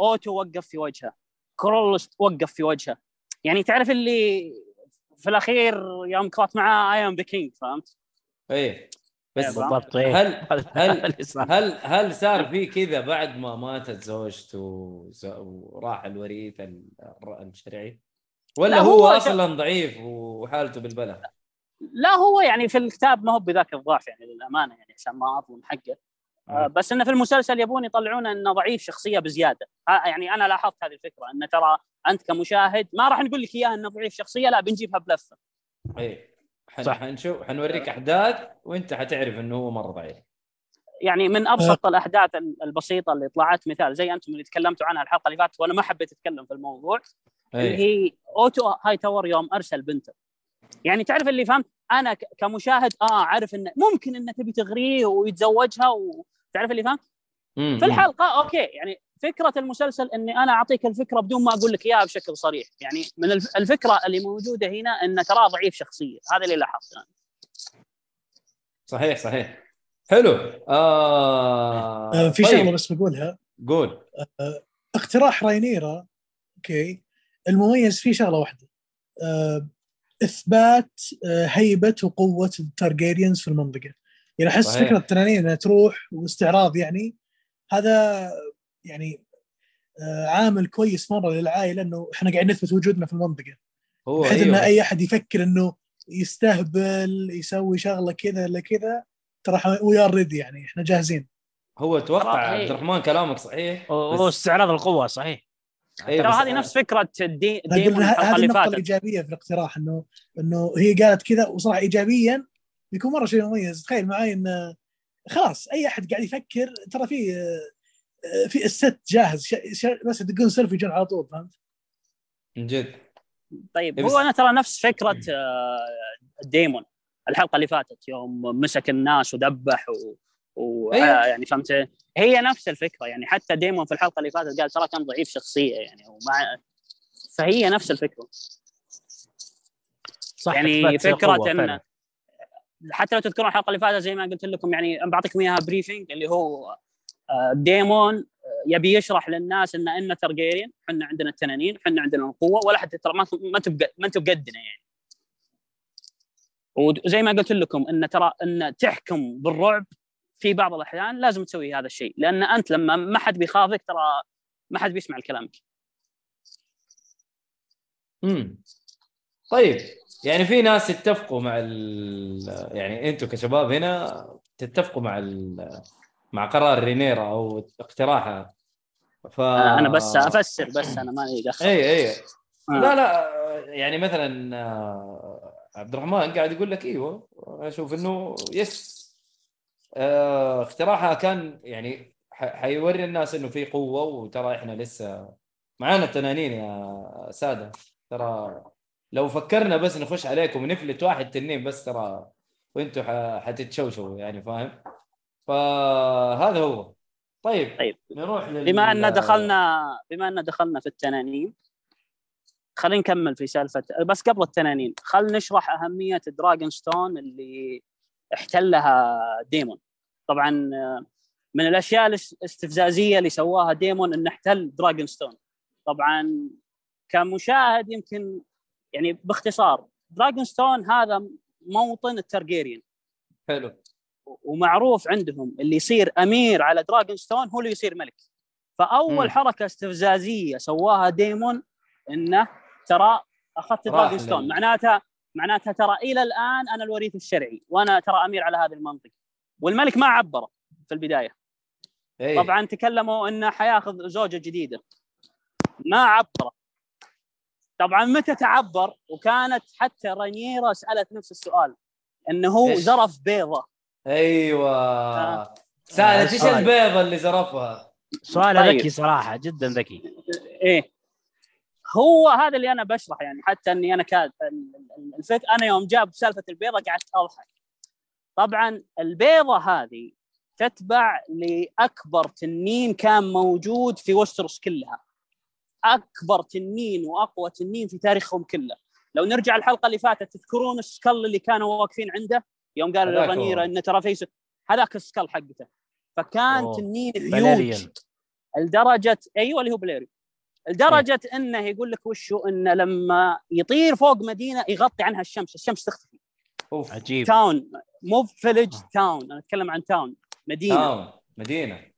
أوتو وقف في وجهه. كرولوس وقف في وجهه. يعني تعرف اللي في الأخير يوم كرات معاه I am the king فهمت؟ إيه. بس إيه، بالضبط إيه. هل هل صار. هل هل صار في كذا بعد ما ماتت زوجته وراح الوريث الشرعي؟ ولا لا، هو هو- أصلا ضعيف وحالته بالبلا لا هو يعني في الكتاب ما هو بذاك الضعف يعني للأمانة يعني عشان ما أظلم حقه. آه، بس إنه في المسلسل يبون يطلعون إنه ضعيف شخصية بزيادة. ها- يعني أنا لاحظت هذه الفكرة إنه ترى أنت كمشاهد ما راح نقول لك إياها إنه ضعيف شخصية لا بنجيبها بلفة. إيه. حن صح. حنشوف حنوريك أحداث وأنت حتعرف إنه هو مرة ضعيف. يعني من أبسط الأحداث ال- البسيطة اللي طلعت مثال زي أنتم اللي تكلمتوا عنها الحلقة اللي فاتت وأنا ما حبيت أتكلم في الموضوع اللي إيه هي أوتو هاي تاور يوم أرسل بنته. يعني تعرف اللي فهمت؟ أنا ك- كمشاهد آه عارف انه ممكن انه تبي تغريه ويتزوجها وتعرف اللي فهمت؟ في. الحلقة أوكي يعني فكرة المسلسل إني أنا أعطيك الفكرة بدون ما أقول لك إياها بشكل صريح. يعني من الف- الفكرة اللي موجودة هنا انه تراه ضعيف شخصية. هذا اللي لاحظته أنا. صحيح صحيح. حلو. آه... آه، في طيب، شغلة بس بقولها. قول. اقتراح راينيرا أوكي المميز فيه شغلة واحدة. آه، إثبات آه، هيبة وقوة التارجيريانز في المنطقة. يعني أحس. فكرة التنانين إنها تروح واستعراض يعني هذا يعني آه، عامل كويس مرة للعائلة إنه إحنا قاعدين نثبت وجودنا في المنطقة. هو بحيث أيوه. إن أي أحد يفكر إنه يستهبل يسوي شغلة كذا ولا كذا ترى we are ready يعني إحنا جاهزين. هو أتوقع ترى- عبد. الرحمن كلامك صحيح هو استعراض القوة صحيح. أيوه ترى هذه نفس فكرة دي ديمون الحلقة هذه اللي النقطه فاتت الايجابيه في الاقتراح انه إنه هي قالت كذا وصراحة ايجابيا بيكون مرة شيء مميز. تخيل معي انه خلاص أي أحد قاعد يفكر ترى في آه، في الست جاهز ش... ش... بس يدقون سيلفي يجون على طول فهمت؟ من جد. طيب إيه هو أنا ترى نفس فكرة آه، ديمون. الحلقة اللي فاتت يوم مسك الناس ودبح و... و... إيه. آه، يعني فهمت؟ هي نفس الفكرة يعني حتى ديمون في الحلقة اللي فاتت قال ترى كان ضعيف شخصية يعني ومع فهي نفس الفكرة صح يعني فكرة ان فعلاً. حتى لو تذكرون الحلقة اللي فاتت زي ما قلت لكم يعني بعطيكم إياها briefing اللي هو آه، ديمون آه، يبي يشرح للناس إن ان ترجيريان إحنا عندنا التنانين إحنا عندنا القوة ولا حتى ترى ما ما تبقى ما أنتم بقدنا يعني وزي ما قلت لكم إن ترى إن تحكم بالرعب في بعض الأحيان لازم تسوي هذا الشيء لأن أنت لما ما حد بيخافك ترى ما حد بيسمع لكلامك امم طيب يعني في ناس يتفقوا مع ال... يعني أنتم كشباب هنا تتفقوا مع ال... مع قرار رينيرا أو اقتراحها ف أنا أنا بس أفسر بس أنا مالي دخل. اي اي آه. لا لا يعني مثلا آه، عبد الرحمن قاعد يقول لك إيوه أشوف إنه يس آه، اقتراحها كان يعني حيوري الناس إنه في قوة وترى إحنا لسه معانا التنانين يا سادة. ترى لو فكرنا بس نخش عليكم ونفلت واحد تنين بس ترى وأنتم حتتشوشوا يعني فاهم؟ فهذا هو. طيب طيب. نروح لل... بما أن دخلنا بما أن دخلنا في التنانين خلينا نكمل في سالفة بس قبل التنانين خلينا نشرح أهمية دراجون ستون اللي احتلها ديمون. طبعا آه، من الأشياء الاستفزازية اللي سواها ديمون إنه احتل دراجون ستون. طبعا كمشاهد يمكن يعني باختصار دراجون ستون هذا موطن الترجيريان حلو. ومعروف عندهم اللي يصير أمير على دراجون ستون هو اللي يصير ملك. فأول مم. حركة استفزازية سواها ديمون إنه ترى أخذت دراجون ستون. معناتها معناتها ترى إلى الآن أنا الوريث الشرعي وأنا ترى أمير على هذه المنطقة والملك ما عبره في البداية اي طبعا تكلموا إنه حياخذ زوجة جديدة ما عبره طبعا متى تعبر وكانت حتى رانييرا سألت نفس السؤال إنه هو؟ زرف بيضة أيوه آه. سألت إيش. البيضة اللي زرفها؟ سؤال طيب. ذكي صراحة جدا ذكي إيه هو هذا اللي أنا بشرح يعني حتى إني أنا كاد ال- ال- الفك أنا يوم جاب سالفه البيضة قعدت أضحك. طبعا البيضة هذه تتبع لأكبر تنين كان موجود في وستروس كلها. أكبر تنين وأقوى تنين في تاريخهم كله. لو نرجع الحلقة اللي فاتت تذكرون ال skull اللي كانوا واقفين عنده؟ يوم قال هو. إن ترى في س- هذاك ال skull حقته. فكان أوه. تنين هيوج لدرجه أيوه اللي هو بليريون لدرجة إنه يقول لك وشو؟ إنه لما يطير فوق مدينة يغطي عنها الشمس الشمس تختفي. أوف. عجيب. town مو village آه. town أنا أتكلم عن town مدينة. town مدينة.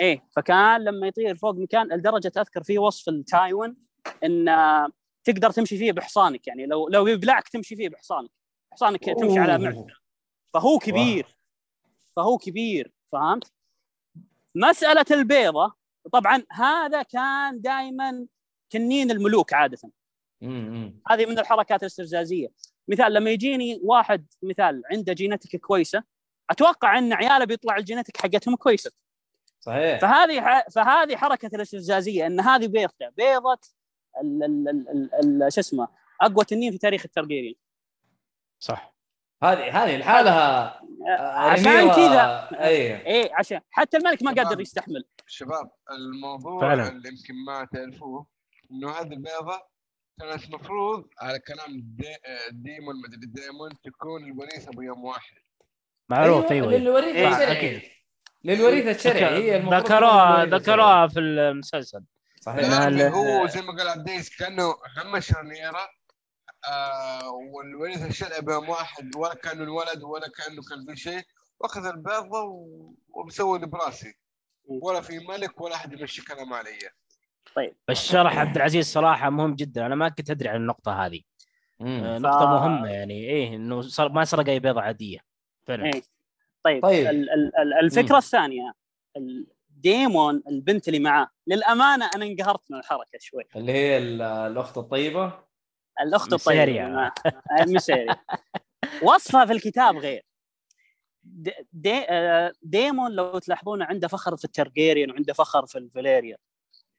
إيه فكان لما يطير فوق مكان لدرجة أذكر في وصف التايوان إن آه، تقدر تمشي فيه بحصانك يعني لو لو يبلعك تمشي فيه بحصانك. حصانك تمشي على معدة. أوه. فهو كبير. فهو كبير. فهمت؟ مسألة البيضة. طبعا هذا كان دائما تنين الملوك أمم. هذه من الحركات الاستفزازية. مثال لما يجيني واحد مثال عنده جينتك كويسة أتوقع إن عياله بيطلع الجينتك حقتهم كويسة. صحيح. فهذه ح- فهذه حركة الاستفزازية إن هذه بيضته ال- شو اسمه أقوى تنين في تاريخ الترجيريان صح. هذه هذه لحالها عشان رينيرا- كذا أي. إيه عشان حتى الملك ما قادر يستحمل. شباب الموضوع فعلا. اللي يمكن ما تعرفوه إنه هذه البيضة كانت مفروض على كلام دي ديمون مدري ديمون تكون الوريثة بيوم واحد. معروف أيوه للوريث إيه، الشرعي. للوريث الشرعي هي المفروض تكون ذكروها ذكروها في المسلسل. الشرعي. صحيح هو زي ما قال عبديس كأنه همش رنيرة آه والوريث الشرعي بيوم واحد ولا كانه الولد ولا كأنه كان في شيء وأخذ البيضة و- وبسوي اللي براسي ولا في ملك ولا أحد يمشي كلام علي. الشرح عبد العزيز صراحة مهم جدا. أنا ما كنت أدري عن النقطة هذه. أمم. آه، نقطة مهمة يعني إيه إنه صار ما سرق أي بيضة عادية. فعلا. إيه. طيب, طيب. ال- ال- ال- الفكرة مم. الثانية ال- ديمون البنت اللي معاه للأمانة أنا انقهرت من الحركة شوي. اللي هي ال- الأخت الطيبة؟ الأخت. الطيبة معاه. آه، مسيريا وصفها في الكتاب غير دي آه، ديمون لو تلاحظون عنده فخر في الترجيريان وعنده فخر في الفاليريا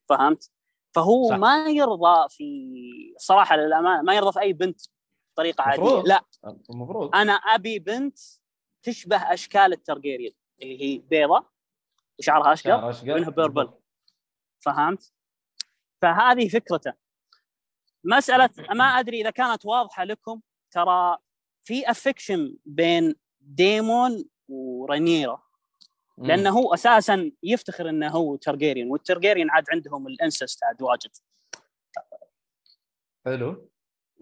فهمت؟ فهو صح. ما يرضى في صراحة للامانه ما يرضى في أي بنت بطريقة عادية. لا المفروض أنا أبي بنت تشبه أشكال الترجيريان اللي هي بيضة وشعرها أشقر. وعينها purple فهمت؟ فهذه فكرته مسألة ما أدري إذا كانت واضحة لكم ترى في affection بين ديمون ورينيرا. لأنه هو أساسا يفتخر إنه هو ترجيريان والترجيريان عاد عندهم ال incest عاد واجد. حلو.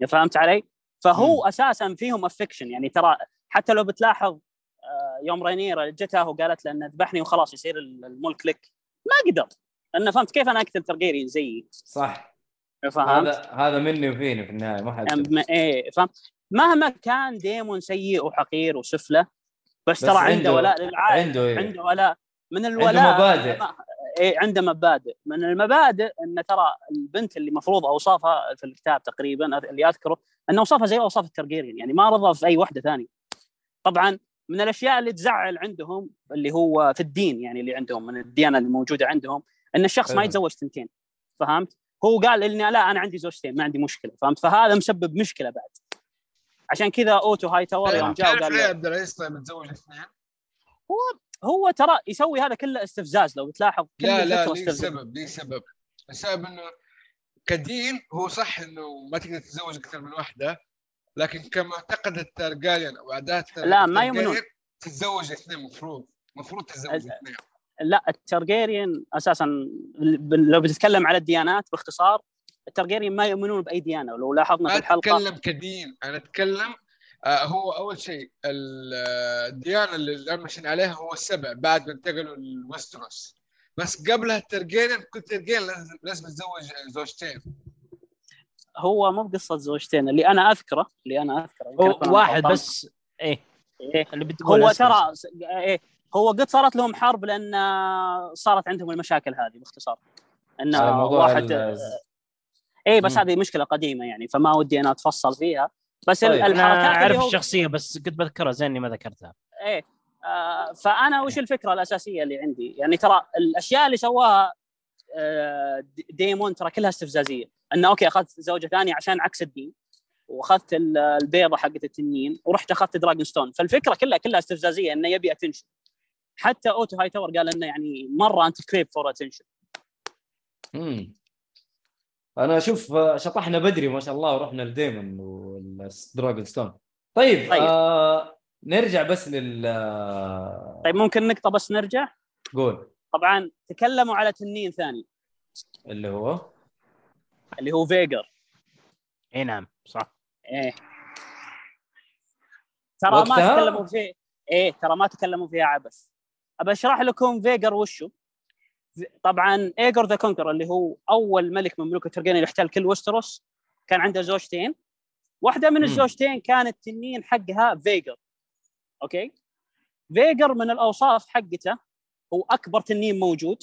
فهمت علي؟ فهو مم. أساسا فيهم affection يعني ترى حتى لو بتلاحظ آه، يوم رينيرا جتها وقالت له إنه ذبحني وخلاص يصير الملك لك ما قدر. لأنه فهمت كيف أنا أقتل ترجيريان زيي؟ صح. فهمت؟ هذا هذا مني وفيني في النهاية ما حد إيه فهمت؟ مهما كان ديمون سيء وحقير وسفلة بس, بس ترى عنده عنده- ولاء للعائله عنده إيه. عنده ولاء من الولاء مبادئ. ما- إيه عنده مبادئ من المبادئ إن ترى البنت اللي مفروض أوصافها في الكتاب تقريبا اللي أذكره إن أوصافها زي أوصاف الترجيريان يعني ما رضى في أي واحدة ثانية طبعا من الأشياء اللي تزعل عندهم اللي هو في الدين يعني اللي عندهم من الديانة اللي موجوده عندهم إن الشخص ما. يتزوج ثنتين فهمت؟ هو قال إني لا أنا عندي زوجتين ما عندي مشكلة فهمت؟ فهذا مسبب مشكلة بعد عشان كذا أوتو هاي تاور يوم جاء وقال ليه عبد العزيز طيب متزوج اثنين؟ هو ترى يسوي هذا كله استفزاز لو بتلاحظ كل لا لا ليه. سبب ليه سبب السبب إنه كدين هو صح إنه ما تقدر تتزوج أكثر من واحدة لكن كمعتقد الترجيريان أو عادات لا، ما يؤمنون. تتزوج اثنين مفروض مفروض تتزوج اثنين لا الترجيريان أساسا لو بتتكلم على الديانات باختصار الترجيريان ما يؤمنون بأي ديانة ولو لاحظنا في الحلقة أتكلم كدين أنا أتكلم آه هو أول شيء آه، الديانة اللي الآن ماشيين عليها هو السبع بعد ما انتقلوا لويستروس بس قبلها الترجيريان كل ترجيريان لازم لازم يتزوج زوجتين هو مو بقصة زوجتين اللي أنا أذكره اللي أنا أذكره واحد. بس إيه إيه. اللي بتقول هو. ترى إيه هو قد صارت لهم حرب لأن صارت عندهم المشاكل هذه باختصار إن واحد ال- اي بس. هذه مشكلة قديمة يعني فما ودي أنا أتفصل فيها بس طيب. الحركات أعرف هو الشخصيه بس كنت بذكرها زين إني ما ذكرتها إيه آه فأنا وش الفكرة الأساسية اللي عندي؟ يعني ترى الأشياء اللي سواها آه، دي- ديمون ترى كلها استفزازية انه أوكي أخذت زوجة ثانية عشان عكس الدين وأخذت ال- البيضة حقت التنين ورحت أخذت دراجون ستون فالفكرة كلها كلها استفزازية إنه يبي اتنشن حتى أوتو هاي تاور قال إنه يعني مرة انت كريب فور attention مم. أنا أشوف شطحنا بدري ما شاء الله ورحنا لديمون والدراجون ستون. طيب, طيب. آه نرجع بس لل آه، طيب ممكن نقطة بس نرجع؟ قول. طبعا تكلموا على تنين ثاني. اللي هو؟ اللي هو فيجر. إي نعم صح. إيه. ترى ما؟ تكلموا فيه إيه ترى ما تكلموا فيها عبث. أبى أشرح لكم فيجر وشو. طبعا إيجون the Conqueror اللي هو أول ملك من ملوك الترجين اللي احتل كل وستروس كان عنده زوجتين. واحدة من. الزوجتين كانت تنين حقها فيجر. أوكي؟ فيجر من الأوصاف حقته هو أكبر تنين موجود.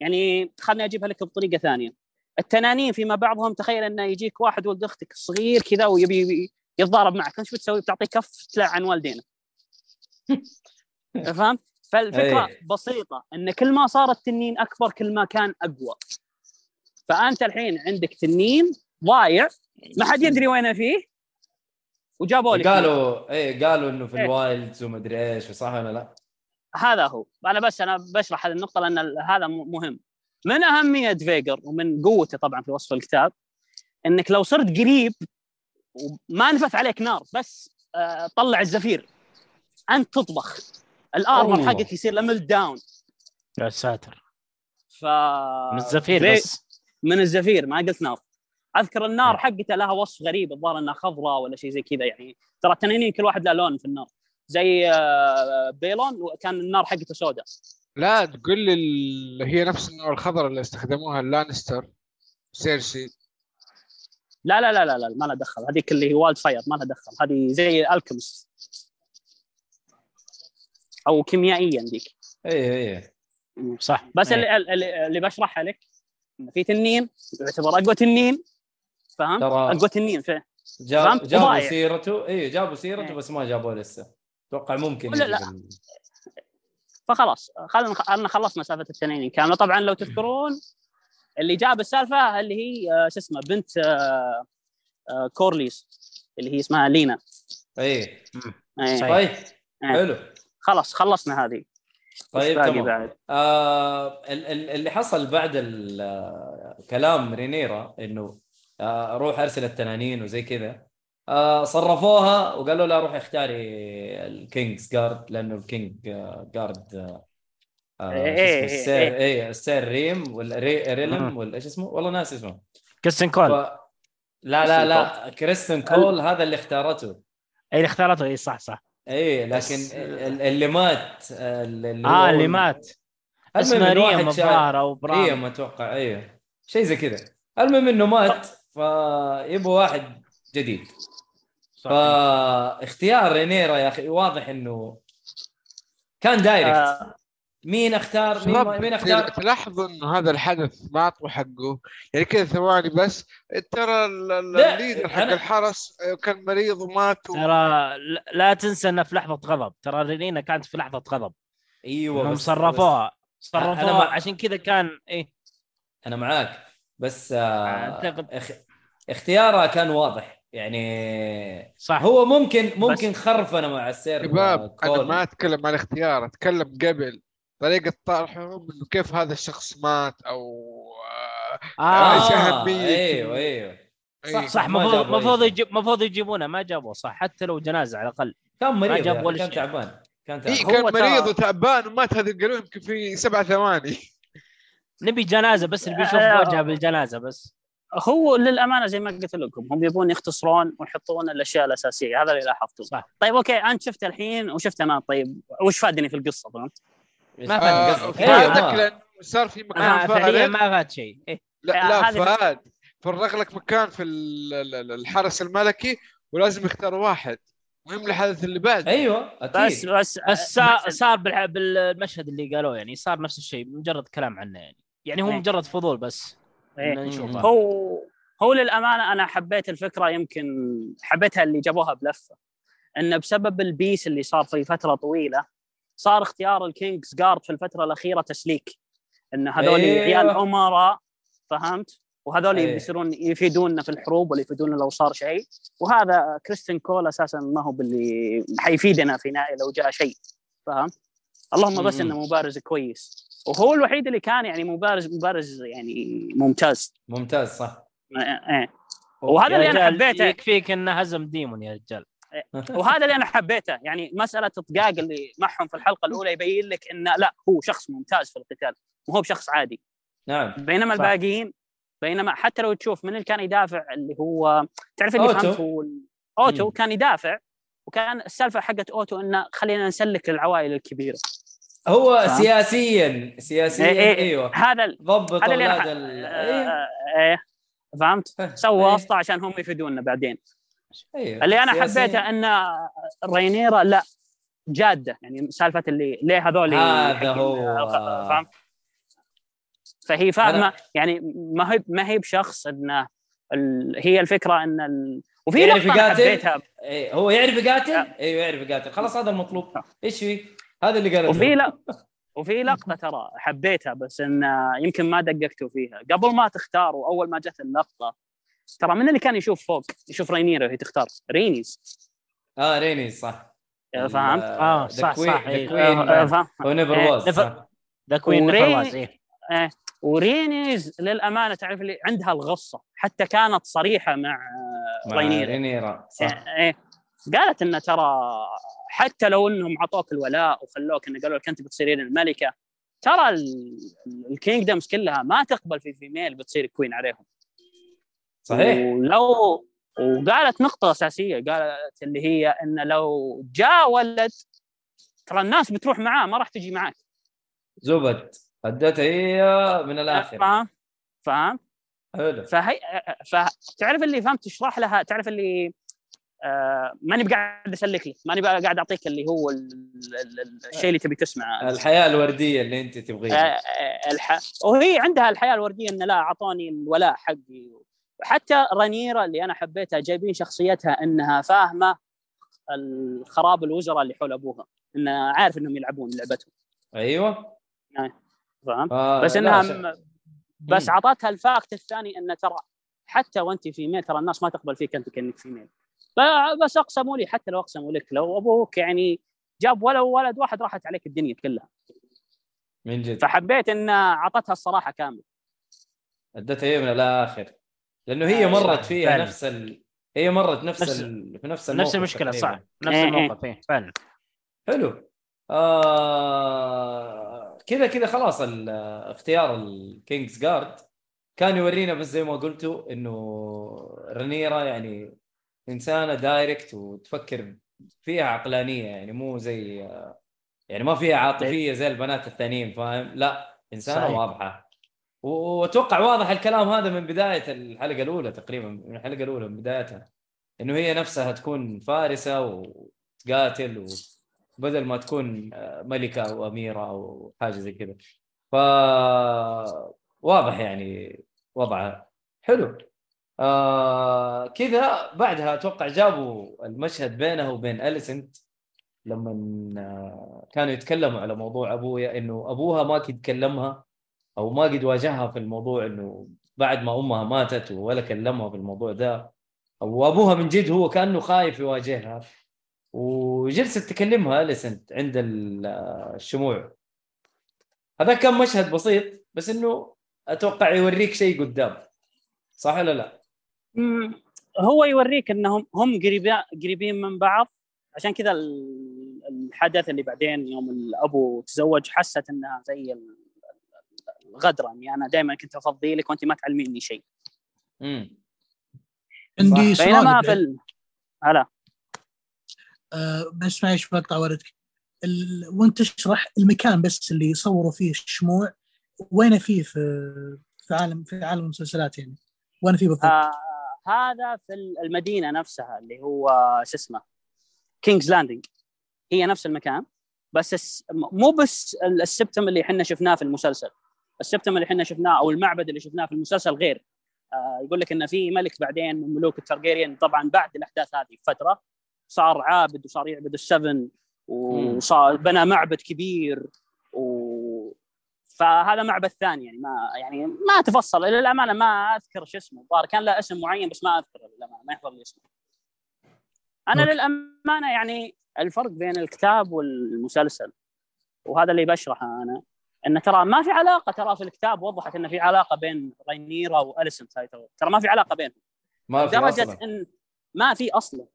يعني خلني أجيبها لك بطريقة ثانية. التنانين فيما بعضهم تخيل إنه يجيك واحد ولد أختك صغير كذا ويبي يبي يتضارب معك. إيش بتسوي؟ بتعطيه كف تلعن والدينه. فهمت؟ فالفكرة أيه. بسيطة إن كل ما صار التنين أكبر كل ما كان أقوى فأنت الحين عندك تنين ضايع ما حد يدري وين فيه وجابوا لك قالوا إيه قالوا إنه في إيه. ال wilds ومدري إيش صح ولا لا؟ هذا هو أنا بس أنا بشرح هذه النقطة لأن هذا مهم من أهمية فيجر ومن قوته طبعا في وصف الكتاب إنك لو صرت قريب وما نفث عليك نار بس آه، طلع الزفير أنت تطبخ ال armor. حقك يصير melt down يا ساتر. ف من الزفير في- بس. من الزفير ما قلت نار. أذكر النار. حقته لها وصف غريب الظاهر إنها خضراء ولا شيء زي كذا يعني. ترى التنانين كل واحد له لون في النار. زي آه، بيلون وكان النار حقته سوداء. لا تقول لي ال... هي نفس النوع الخضراء اللي استخدموها اللانستر سيرسي. لا لا لا لا لا ما لها دخل. هذيك اللي هي wildfire ما لها دخل. هذه زي ال chemist. أو كيميائيا ذيك إيه إيه صح بس إيه. اللي, اللي, بشرحها لك في تنين يعتبر أقوى تنين؟ ترى- أقوى تنين في جاب؟ جابوا. سيرته إيه جابوا سيرته إيه. بس ما جابوه لسه أتوقع ممكن لا، لا. فخلاص خلينا خلصنا سالفة التنانين كامله طبعا لو تذكرون اللي جاب السالفة اللي هي آه، شو اسمه بنت آه، آه، كورليس اللي هي اسمها لينا اي إيه. صحيح. طيب إيه. حلو خلاص خلصنا هذه. طيب تمام. بعد؟ آه ال- ال- اللي حصل بعد ال- كلام رينيرا إنه آه روح أرسل التنانين وزي كذا. آه صرفوها وقالوا لها روحي اختاري ال Kingsguard لأنه ال king آه، guard آه آه، إيه، إيه، السير إيه. إيه السير ريم ولا ري- ريلم مم. ولا إيش اسمه؟ والله ناس اسمه. كريستن كول. ف... لا لا لا كريستن كول هذا اللي اختارته. اي اللي اختارته. اي صح صح. إيه لكن بس- ال- اللي مات اللي آه اللي مات. اسمه ريم الظاهر أو برام ريم أتوقع أيوه شيء زي كذا. المهم إنه مات فيبغوا واحد جديد. صح. فاختيار رينيرا يا أخي واضح إنه كان direct. آه، مين اختار مين, شباب مين اختار؟ تلاحظوا انه هذا الحدث ما اعطوا حقه. يعني كذا ثواني بس ترى ال- ال- لا، ال leader حق أنا- الحرس كان مريض ومات و... ترى لا- لا تنسى إنه في لحظة غضب. ترى رينينا كانت في لحظة غضب. إيوه بس صرفوها. أنا صرفوها. مع- عشان كذا كان إيه. أنا معاك. بس آه أعتقد- اخ... اختيارها كان واضح. يعني صح. هو ممكن ممكن خرفنه مع السير شباب آه، أنا. ما أتكلم عن الاختيار أتكلم قبل. طريقة طرحهم إنه كيف هذا الشخص مات أو آه، آه إيش أهمية؟ أيوه أيوه أي. صح، صح ما المفروض المفروض شيء. يجيب المفروض يجيبونه ما جابوه صح حتى لو جنازة على الأقل كان مريض جاب يا أخي، ولا كان. تعبان كان اي تعبان هو كان مريض وتعبان ومات هذا قالوا يمكن في سبع ثواني نبي جنازة بس اللي بيشوف آه. وجهه بالجنازة بس هو للأمانة زي ما قلت لكم هم يبون يختصرون ويحطون الأشياء الأساسية هذا اللي لاحظته صح طيب أوكي أنت شفت الحين وشفت أنا طيب وش فادني في القصة فهمت؟ ما آه، فهمت قصدك أيوة، فادك ما- لأنه صار في مكان آه فعليا ما فات شيء. إيه. لا آه، لا فهد فرغ لك مكان في ال- ال- ال- الحرس الملكي ولازم يختاروا واحد مهم الحدث اللي بعد أيوه بس أكيد بس بس صار, صار بالح- بالمشهد اللي قالوه يعني صار نفس الشيء مجرد كلام عنه يعني. يعني هو إيه. مجرد فضول بس. إيه. نشوفه هو هو للأمانة أنا حبيت الفكرة يمكن حبيتها اللي جابوها بلفة. إنه بسبب ال peace اللي صار في فترة طويلة صار اختيار ال Kingsguard في الفترة الأخيرة تسليك. إن هذول أيوة. عيال امراء فهمت؟ وهذول أيوة. بيصيرون يفيدوننا في الحروب ولا يفيدونا لو صار شيء. وهذا كريستين كول أساسا ما هو باللي حيفيدنا في نهاية لو جاء شيء فهمت؟ اللهم بس. إنه مبارز كويس. وهو الوحيد اللي كان يعني مبارز مبارز يعني ممتاز. ممتاز صح. إيه. وهذا اللي أنا حبيته. يكفيك إنه هزم ديمون يا رجال. وهذا اللي أنا حبيته يعني مسألة طقاق اللي معهم في الحلقة الأولى يبين لك انه لا هو شخص ممتاز في القتال وهو بشخص عادي نعم بينما صح. الباقيين بينما حتى لو تشوف من اللي كان يدافع اللي هو تعرف اللي. فهمت هو أوتو. كان يدافع وكان السالفة حقت أوتو إنه خلينا نسلك للعوائل الكبيرة هو فهمت؟ سياسيا سياسيا إيه إيه أيوه هذا ضبط هذا اللي أنا- ال... آه، إيه فهمت؟ إيه. سوى واسطة عشان هم يفيدونا بعدين أيوه اللي أنا سياسياً. حبيته إن رينيرا لا جادة يعني سالفة اللي ليه هذول هذا هو. فاهم فهي فاهمة أنا- يعني ما هي ما هي بشخص انه ال... هي الفكرة إن ال... وفي يعرف يقاتل؟ حبيتها إيه هو يعرف يقاتل؟ آه. أيوه يعرف يقاتل خلاص هذا المطلوب إيش في؟ هذا اللي قال وفي لا وفي لقطة ترى حبيتها بس إن يمكن ما دققتوا فيها قبل ما تختاروا أول ما جت اللقطة ترى من اللي كان يشوف فوق؟ يشوف رينيرا وهي تختار. رينيز. آه رينيز صح. فهمت؟ آه، صح، صح، إيه. never إيه، was the queen إيه. ورينيز للأمانة تعرف اللي عندها الغصة. حتى كانت صريحة مع آه، رينيرا. رينيرا صح. إيه إيه. قالت انه ترى حتى لو إنهم عطوك الولاء وخلوك انه قالوا لك أنت بتصيرين الملكة ترى ال kingdoms كلها ما تقبل في female بتصير queen عليهم. صحيح. ولو وقالت نقطة أساسية قالت اللي هي إن لو جاء ولد ترى الناس بتروح معاه ما راح تجي معاك. زبد. ادتها هي من الآخر. فاهم فاهم حلو. فهي فتعرف اللي فهمت تشرح لها؟ تعرف اللي آه ماني قاعد أسلك لك ماني قاعد أعطيك اللي هو ال- ال- ال- الشيء اللي تبي تسمعه. الحياة الوردية اللي أنت آه، تبغيها آه، الح... وهي عندها الحياة الوردية إن لا اعطوني الولاء حقي. حتى رانيرا اللي أنا حبيتها جايبين شخصيتها إنها فاهمة الخراب الوزراء اللي حول أبوها انه عارف إنهم يلعبون لعبتهم. أيوه. فاهم؟ آه بس إنها م... بس. اعطتها ال fact الثاني انه ترى حتى وأنت female ترى الناس ما تقبل فيك أنت كأنك female. ب- بس أقسموا لي حتى لو أقسموا لك لو أبوك يعني جاب ولو ولد واحد راحت عليك الدنيا كلها. من جد. فحبيت إن أعطتها الصراحة كاملة. أدتها هي من الآخر. لأنه هي آه، مرت فيها فعلا. نفس ال... هي مرت نفس, نفس- ال... في نفس الموقف نفس المشكلة صح. نفس إيه، إيه. الموقف إيه، فعلا حلو آه... كذا كذا خلاص ال... اختيار ال Kingsguard كان يورينا بس زي ما قلتوا إنه رنيرا يعني إنسانة direct وتفكر فيها عقلانية يعني مو زي يعني ما فيها عاطفية زي البنات الثانيين فاهم لا إنسانة صحيح. واضحة واتوقع واضح الكلام هذا من بداية الحلقة الأولى تقريبا من الحلقة الأولى من بدايتها. إنه هي نفسها تكون فارسة وتقاتل وبدل ما تكون آه، ملكة أو أميرة أو حاجة زي كذا. ف واضح يعني وضعها. حلو. آه كذا بعدها أتوقع جابوا المشهد بينها وبين أليسنت لما آه، كانوا يتكلموا على موضوع ابويا إنه أبوها ما قد كلمها. أو ما قد واجهها في الموضوع إنه بعد ما أمها ماتت ولا كلمها في الموضوع ده أو أبوها من جد هو كأنه خايف يواجهها. وجلست تكلمها اليسنت عند ال- الشموع. هذا كان مشهد بسيط بس إنه أتوقع يوريك شيء قدام. صح ولا لا؟ هو يوريك إنهم هم قريبين من بعض. عشان كذا ال- الحدث اللي بعدين يوم الأبو تزوج حست إنها زي الغدره اني أنا دائما كنت افضيلك وأنت ما تعلميني شيء. امم عندي صح. بينما سؤال في ال... هلا. آه بس معلش بقطع وردك ال... وأنت تشرح المكان بس اللي يصوروا فيه الشموع وين فيه في في عالم في عالم المسلسلات يعني؟ وين فيه بالضبط؟ آه هذا في المدينة نفسها اللي هو شو اسمه؟ King's Landing هي نفس المكان بس الس... مو بس ال- السبتم اللي إحنا شفناه في المسلسل. السبتم اللي إحنا شفناه أو المعبد اللي شفناه في المسلسل غير. آه يقول لك إن في ملك بعدين من ملوك الترجيريان طبعا بعد الأحداث هذه بفترة صار عابد وصار يعبد السفن وصار بنى معبد كبير و فهذا معبد ثاني يعني ما يعني ما تفصل. للامانه ما أذكر شو اسمه. الظاهر كان له اسم معين بس ما اذكره للامانه ما يحضر لي اسمه. أنا okay. للأمانة يعني الفرق بين الكتاب والمسلسل وهذا اللي بشرحه أنا. ان ترى ما في علاقة ترى في الكتاب وضحت ان في علاقة بين رينيرا واليسنت هاي ترى ما في علاقة بينهم. ما في لدرجة أصلا. إن ما في أصلا.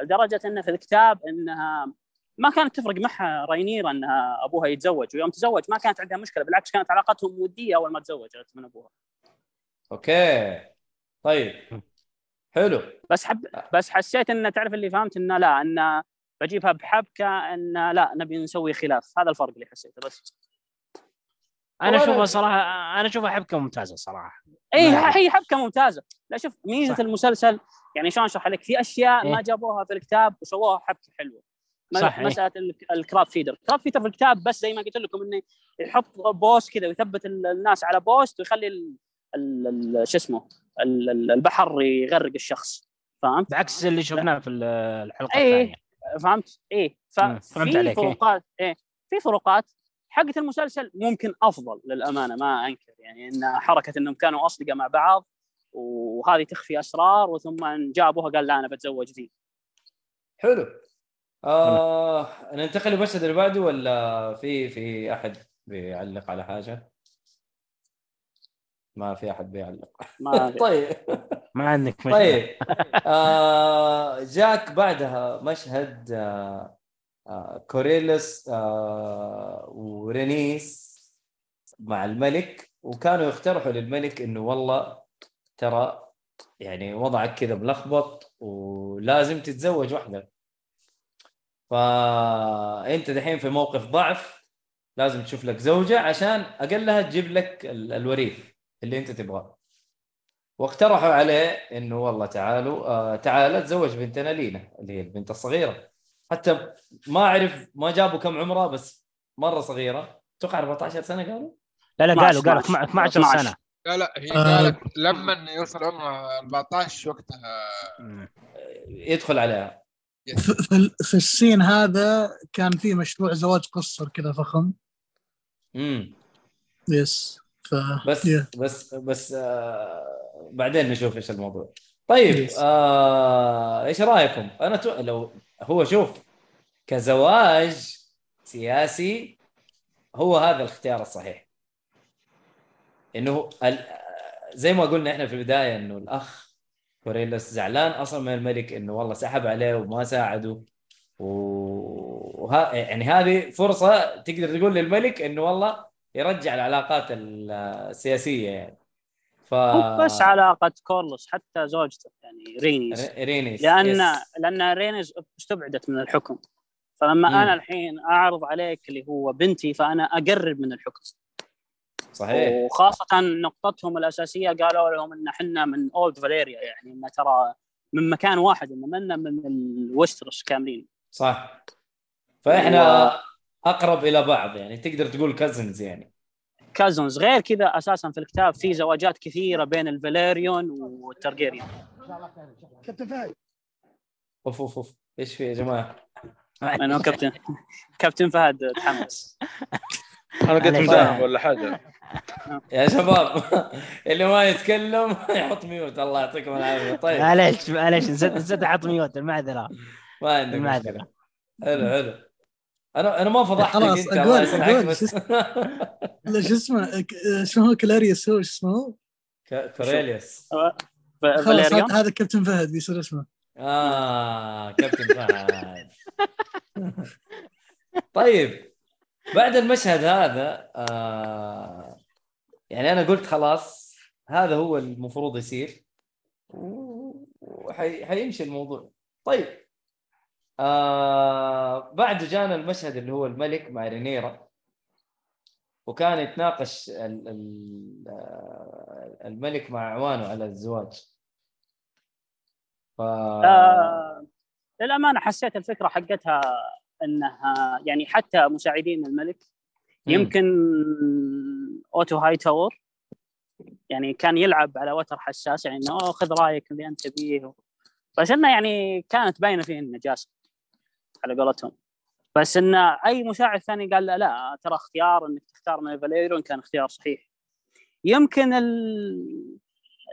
لدرجة إن في الكتاب انها ما كانت تفرق معها رينيرا انها أبوها يتزوج. ويوم تزوج ما كانت عندها مشكلة بالعكس كانت علاقتهم ودية أول ما تزوجت من أبوها. okay. طيب. حلو. بس حب بس حسيت إن تعرف اللي فهمت إنه لا إن بجيبها بحبكة إن لا نبي نسوي خلاف. هذا الفرق اللي حسيته بس. أنا اشوفها صراحة أنا اشوفها حبكة ممتازة صراحة اي هي حبكة ممتازة لا شوف ميزة صح. المسلسل يعني شلون أشرح لك في أشياء إيه. ما جابوها في الكتاب وسووها حبكة حلوة صح، إيه. مسألة ال- ال Crab Feeder ال Crab Feeder في الكتاب بس زي ما قلت لكم إنه يحط post كذا ويثبت ال- الناس على post ويخلي شو اسمه ال- ال- البحر يغرق الشخص فهمت؟ بعكس اللي شفناه في ال- الحلقة إيه. الثانية فهمت؟ إيه ففي إيه. فروقات إيه في فروقات حقة المسلسل ممكن أفضل للأمانة ما أنكر. يعني إن حركة إنهم كانوا أصدقاء مع بعض وهذه تخفي أسرار وثم جابوها قال لا أنا بتزوج ذي. حلو. آه ننتقل للمشهد اللي بعده ولا في في أحد بيعلق على حاجة؟ ما في أحد بيعلق. ما طيب. ما عندك مشكلة. طيب. آه جاك بعدها مشهد آه آه كوريلس آه ورينيس مع الملك. وكانوا يقترحوا للملك إنه والله ترى يعني وضعك كذا ملخبط ولازم تتزوج واحدة. فانت دحين في موقف ضعف لازم تشوف لك زوجة عشان اقلها تجيب لك ال- الوريث اللي أنت تبغاه. واقترحوا عليه إنه والله تعالوا آه تعال تزوج بنتنا لينا اللي هي البنت الصغيرة. حتى ما أعرف ما جابوا كم عمرها بس مرة صغيرة أتوقع 14 سنة قالوا لا لا 12 قالوا قالوا 12 12 سنة لا لا هي آه. قالت لما يوصل عمره 14 وقتها مم. يدخل عليها في, في, ال- في السين هذا كان في مشروع زواج قصر كذا فخم امم يس ف بس يا. بس بس آه بعدين نشوف إيش الموضوع طيب Yes. آه إيش رأيكم؟ أنا تو... لو هو شوف كزواج سياسي هو هذا الاختيار الصحيح إنه. زي ما قلنا إحنا في البداية إنه الأخ كوريلوس زعلان أصلا من الملك إنه والله سحب عليه وما ساعده و- يعني هذه فرصة تقدر تقول للملك إنه والله يرجع العلاقات السياسية يعني ف مو بس علاقة كورلوس حتى زوجته يعني رينيز. ر- رينيس لأن يس. لأن رينيز استبعدت من الحكم. فلما مم. أنا الحين أعرض عليك اللي هو بنتي فأنا أقرب من الحكم. صحيح. وخاصة نقطتهم الأساسية قالوا لهم إن إحنا من Old Valyria يعني إن ترى من مكان واحد إن منا من الوسترس كاملين. صح. فإحنا و- أقرب إلى بعض يعني تقدر تقول cousins يعني. cousins. غير كذا أساسا في الكتاب في زواجات كثيرة بين الفاليريون والترجيريون كابتن فهد. أوف أوف أوف. إيش في يا جماعة؟ لأنه كابتن. كابتن فهد تحمس. أنا قلت. مداهم ولا حاجة. يا شباب اللي ما يتكلم يحط mute. الله يعطيكم العافية. طيب. معليش معليش. نسيت نسيت أحط mute. المعذرة. ما عندك. مشكلة. حلو حلو. أنا أنا ما فضحتك خلاص، أقول. بس. لا شو اسمه ك- اسمه كلاريوس؟ هو شو اسمه؟ ك- كوريليوس. خلاص فاليريون هذا- هذا كابتن فهد بيصير اسمه. آه كابتن فهد. طيب بعد المشهد هذا آه يعني أنا قلت خلاص هذا هو المفروض يصير. وحيمشي الموضوع. طيب آه بعد جانا المشهد اللي هو الملك مع رينيرا وكان يتناقش آه، الملك مع اعوانه على الزواج ف... آه للأمانة حسيت الفكرة حقتها إنها يعني حتى مساعدين الملك. يمكن أوتو هاي تاور يعني كان يلعب على وتر حساس يعني انه "أوه، خذ رأيك اللي أنت تبيه بس إنه يعني كانت باينة فيه النجاسه على قولتهم بس إن أي مساعد ثاني قال لا, لا ترى اختيار إنك تختار من فاليريون كان اختيار صحيح يمكن ال...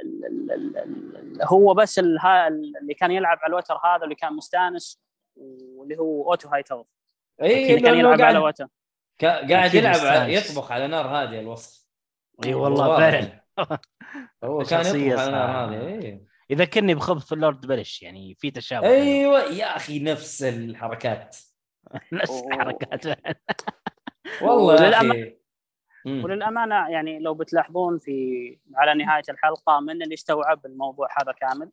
ال... ال... ال... ال... هو بس ال... اللي كان يلعب على الوتر هذا اللي كان مستانس واللي هو أوتو هاي تاور اي اللي كان يلعب قاعد على وتر قاعد يلعب على. يطبخ على نار هادية الوصف اي والله. فعلا هو كان يطبخ على نار. هادية إيه. يذكرني بخبث في اللورد بيليش يعني في تشابه أيوه يا أخي نفس الحركات. نفس. الحركات. والله يا وللأمانة-. وللأمانة يعني لو بتلاحظون في على نهاية الحلقة من اللي استوعب الموضوع هذا كامل؟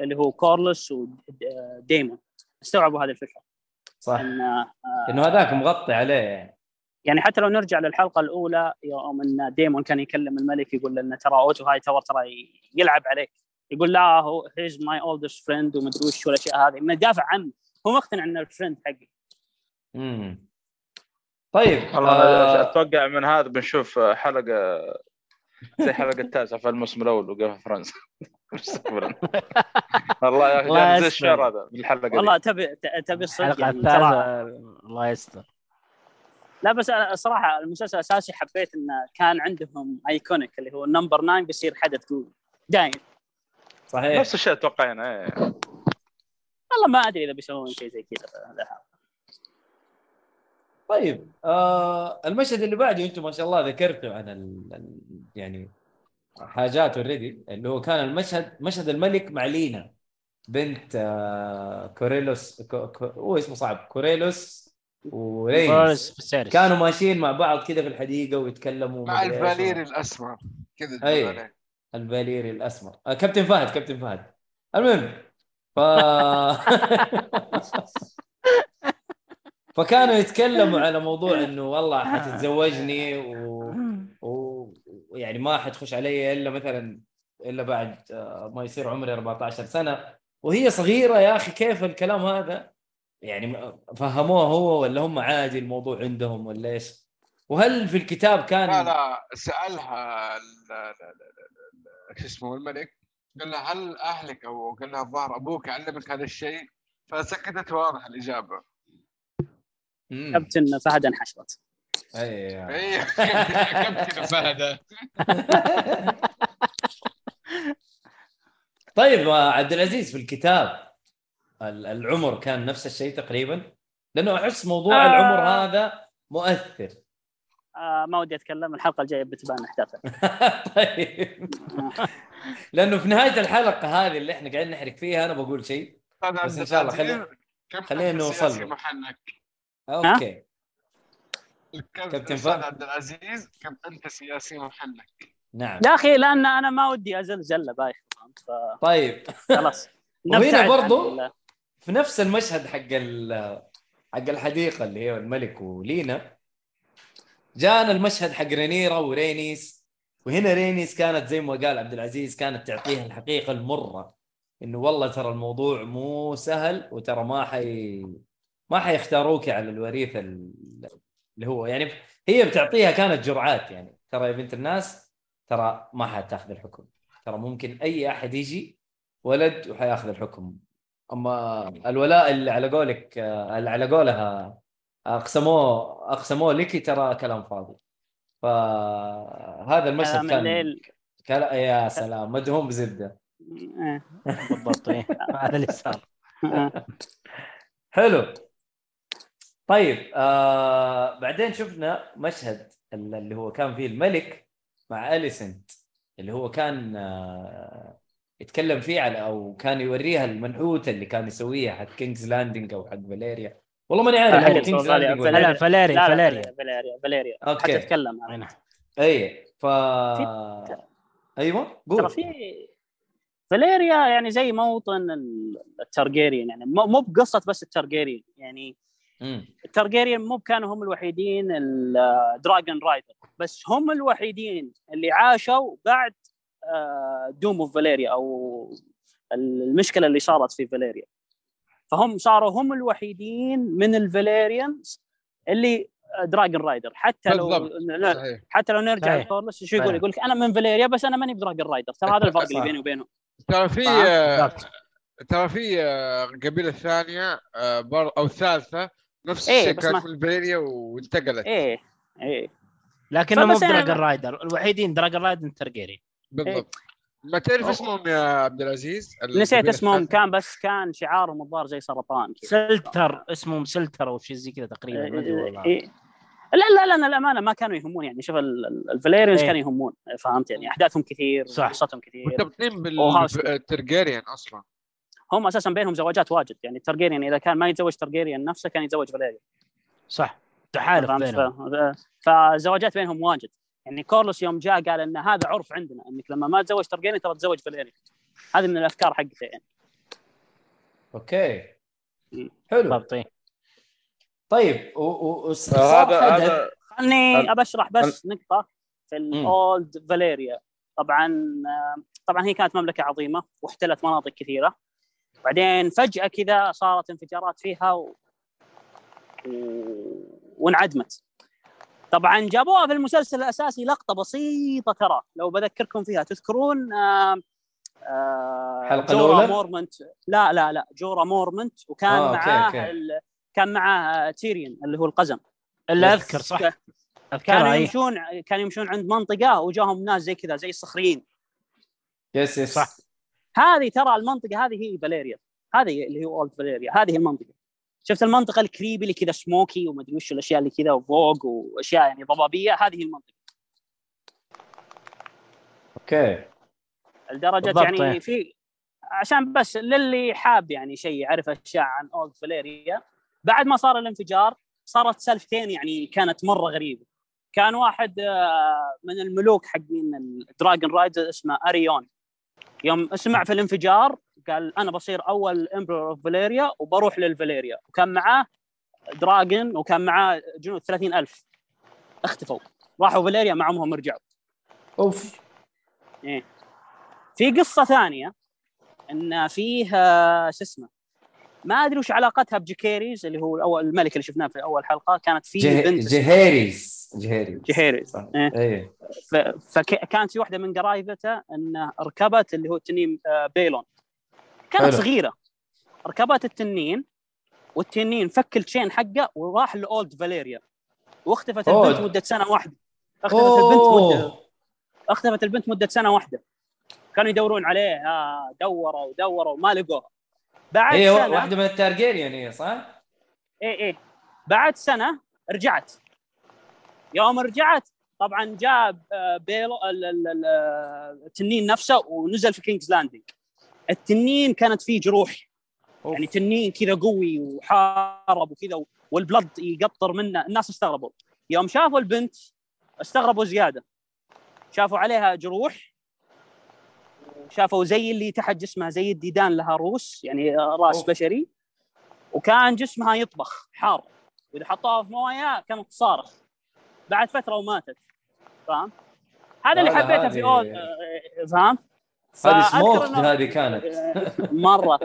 اللي هو كورلس وديمون استوعبوا هذه الفكرة. صح. إن آه، إنه هذاك مغطي عليه. يعني يعني حتى لو نرجع للحلقة الأولى يوم إن ديمون كان يكلم الملك يقول له انه ترى أوتو هاي تاور ترى يلعب عليك. يقول لا هو he's my oldest friend ومدري وش والاشياء هذه انه دافع عنه. هو مقتنع انه ال friend حقي مم. طيب والله آه، أتوقع من هذا بنشوف حلقة زي حلقة التاسعة في الموسم الأول وقف فرنسا. مستقبلا والله يا أخي زي. الشعر هذا بالحلقة. والله تبي تبي الصدق يعني الله يستر. لا بس أنا صراحة المسلسل الاساسي حبيت إنه كان عندهم iconic اللي هو ال number 9 بيصير حدث قوي. دايم. صحيح. نفس الشيء اتوقعنا إيه. والله ما أدري إذا بيسوون شيء زي كذا طيب آه المشهد اللي بعده أنتم ما شاء الله ذكرتوا عن ال... ال... يعني حاجات already اللي هو كان المشهد مشهد الملك مع لينا بنت آه كوريلوس كو... كو... هو اسمه صعب كوريلوس ورينز. كانوا ماشيين مع بعض كذا في الحديقة ويتكلموا مع. الفاليري الأسمر كذا الفاليري الأسمر. آه كابتن فهد كابتن فهد. المهم ف فكانوا يتكلموا على موضوع إنه والله حتتزوجني و... و... ويعني ما حتخش علي إلا مثلا إلا بعد آه، ما يصير عمري 14 سنة. وهي صغيرة يا أخي كيف الكلام هذا؟ يعني فهموه هو ولا هم عادي الموضوع عندهم ولا إيش؟ وهل في الكتاب كان لا لا سألها ال- ال- ال- ال- شو اسمه الملك قال لها هل أهلك أو قال لها الظاهر أبوك علمك هذا الشيء؟ فسكتت واضح الإجابة. كابتن فهد انحشرت. أيوه أيوه كابتن فهد. طيب عبد العزيز في الكتاب ال- العمر كان نفس الشيء تقريبا؟ لأنه أحس موضوع آه. العمر هذا مؤثر. آه ما ودي أتكلم الحلقة الجاية بتبان احداثها طيب. لأنه في نهاية الحلقة هذه اللي إحنا قاعدين نحرق فيها أنا بقول شيء بس إن شاء الله خلينا أنت نوصل. محلك أوكي. كابتن فهد. عبد العزيز كم أنت سياسي محلك نعم. يا أخي لأن أنا ما ودي أزل زله بايخ فهمت؟ طيب. فخلاص وهنا برضو في نفس المشهد حق ال- حق الحديقة اللي هي الملك ولينا جانا المشهد حق رينيرا ورينيس. وهنا رينيس كانت زي ما قال عبد العزيز كانت تعطيها الحقيقة المرة. إنه والله ترى الموضوع مو سهل وترى ما حي ما حيختاروك على الوريث ال- اللي هو يعني هي بتعطيها كانت جرعات يعني. ترى يا بنت الناس ترى ما حتاخذ الحكم. ترى ممكن أي أحد يجي ولد وحياخذ الحكم. أما الولاء اللي على قولك اللي على قولها أقسموه أقسموه لك ترى كلام فاضي فهذا المشهد كان الليل كلا... يا سلام مدهون بزبدة إيه. بالضبط. هذا اللي صار. حلو طيب آه بعدين شفنا مشهد ال- اللي هو كان فيه الملك مع أليسنت اللي هو كان آه يتكلم فيه على أو كان يوريها المنحوته اللي كان يسويها حق كينجز لاندنج أو حق فاليريا والله ماني عارف لا لا فاليريا لا فاليريا فاليريا فاليريا okay. حتى اتكلم عنها. هنا. أي ف أيوه ترى قول في فاليريا يعني زي موطن ال- التارجيريان يعني مو مو بقصة بس التارجيريان يعني مم. التارجيريان مو كانوا هم الوحيدين ال dragon rider بس هم الوحيدين اللي عاشوا بعد doom of فاليريا أو المشكلة اللي صارت في فاليريا فهم صاروا هم الوحيدين من الفاليريانز اللي dragon rider حتى لو صحيح. حتى لو نرجع. لكورلس شو يقول. يقول لك أنا من فاليريا بس أنا ماني ب dragon rider ترى هذا الفرق اللي. بيني وبينهم ترى في؟ آه،. ترى في آه، قبيلة ثانية آه، بر أو ثالثة نفس إيه، الشيء بس كانت في الفاليريا وانتقلت. إيه إيه. لكنه مو ب dragon rider الوحيدين dragon rider ترجيري بالضبط. ما تعرف. اسمهم يا عبد العزيز نسيت اسمهم؟ كان بس كان شعارهم الظاهر زي سرطان. سلتر اسمهم سلتر أو شيء زي كذا تقريبا ما أدري والله. لا لا لا الامانه ما كانوا يهمون يعني شوف ال- ال- الفاليريانز إيه. كانوا يهمون فهمت يعني أحداثهم كثير صح. قصتهم كثير مرتبطين. بالترجيريان أصلا هم أساسا بينهم زواجات واجد يعني الترجيريان إذا كان ما يتزوج ترجيريان نفسه كان يتزوج فاليريان صح تحالف فهمت؟ بينهم ف- فالزواجات بينهم واجد يعني كورلوس يوم جاء قال إن هذا عرف عندنا إنك لما ما تزوج ترجيريان ترى تتزوج فاليريان هذه من الأفكار حقته يعني. okay. حلو. بالضبط. طيب و... و... وص- صار هذا خلني اشرح بس نقطة في. ال old فاليريا. طبعا طبعا هي كانت مملكة عظيمة واحتلت مناطق كثيرة. بعدين فجأة كذا صارت انفجارات فيها و... و... وانعدمت. طبعا جابوها في المسلسل الأساسي لقطة بسيطة ترى لو بذكركم فيها. تذكرون آه آه الحلقة جورا؟ مورمنت. لا لا لا جورا مورمنت. وكان آه، okay، معاه okay. ال... كان معاه تيريون اللي هو القزم. الا بس- اذكر صح كانوا إيه. يمشون كانوا يمشون عند منطقة وجاهم ناس زي كذا زي الصخريين. yes yes. صح. هذه ترى المنطقة هذه هي فاليريا هذه اللي هو old فاليريا هذه المنطقة. شفت المنطقة ال creepy اللي كذا سموكي ومدري وش الأشياء اللي كذا وفوق وأشياء يعني ضبابية هذه المنطقة. okay. لدرجة يعني إيه. في عشان بس للي حاب يعني شيء يعرف أشياء عن old فاليريا بعد ما صار الانفجار صارت سالفتين يعني كانت مرة غريبة. كان واحد آه، من الملوك حقين ال dragon rider اسمه اريون يوم سمع في الانفجار قال أنا بصير أول emperor of فاليريا وبروح للفاليريا. وكان معاه dragon وكان معاه جنود 30000 اختفوا. راحوا فاليريا ما عمرهم رجعوا. أوف. إيه. في قصة ثانية إن فيه شو اسمه ما أدري وش علاقتها بجيكيريز اللي هو اول الملك اللي شفناه في أول حلقة كانت في جه... بنت جهيريز. جهيريز. جهيريز. صح. إيه. إيه. فكانت في واحدة من قرايبته انه ركبت اللي هو تنين آه، بيلون. كانت حلو. صغيرة. ركبت التنين والتنين فك التشين حقه وراح لأولد فاليريا. واختفت أوه. البنت مدة سنة واحدة. اختفت البنت مدة اختفت البنت مدة سنة واحدة. كانوا يدورون عليها دوروا ودوروا ما لقوها بعد هي سنة إيه، واحدة من التارجيريان هي صح؟ إيه إيه. بعد سنة رجعت. يوم رجعت طبعا جاب آه، بيلو ال- ال- ال- آه، التنين نفسه ونزل في كينجز لاندنج التنين كانت فيه جروح. أوف. يعني تنين كذا قوي وحارب وكذا وال blood يقطر منه. الناس استغربوا. يوم شافوا البنت استغربوا زيادة. شافوا عليها جروح. شافوا زي اللي تحت جسمها زي الديدان لها روس يعني راس أوف. بشري. وكان جسمها يطبخ حار. وإذا حطوها في موية كانت تصارخ بعد فترة وماتت. فاهم؟ هذا اللي حبيته في اول فاهم؟ هذه سموكد إنه- هذه كانت. مرة.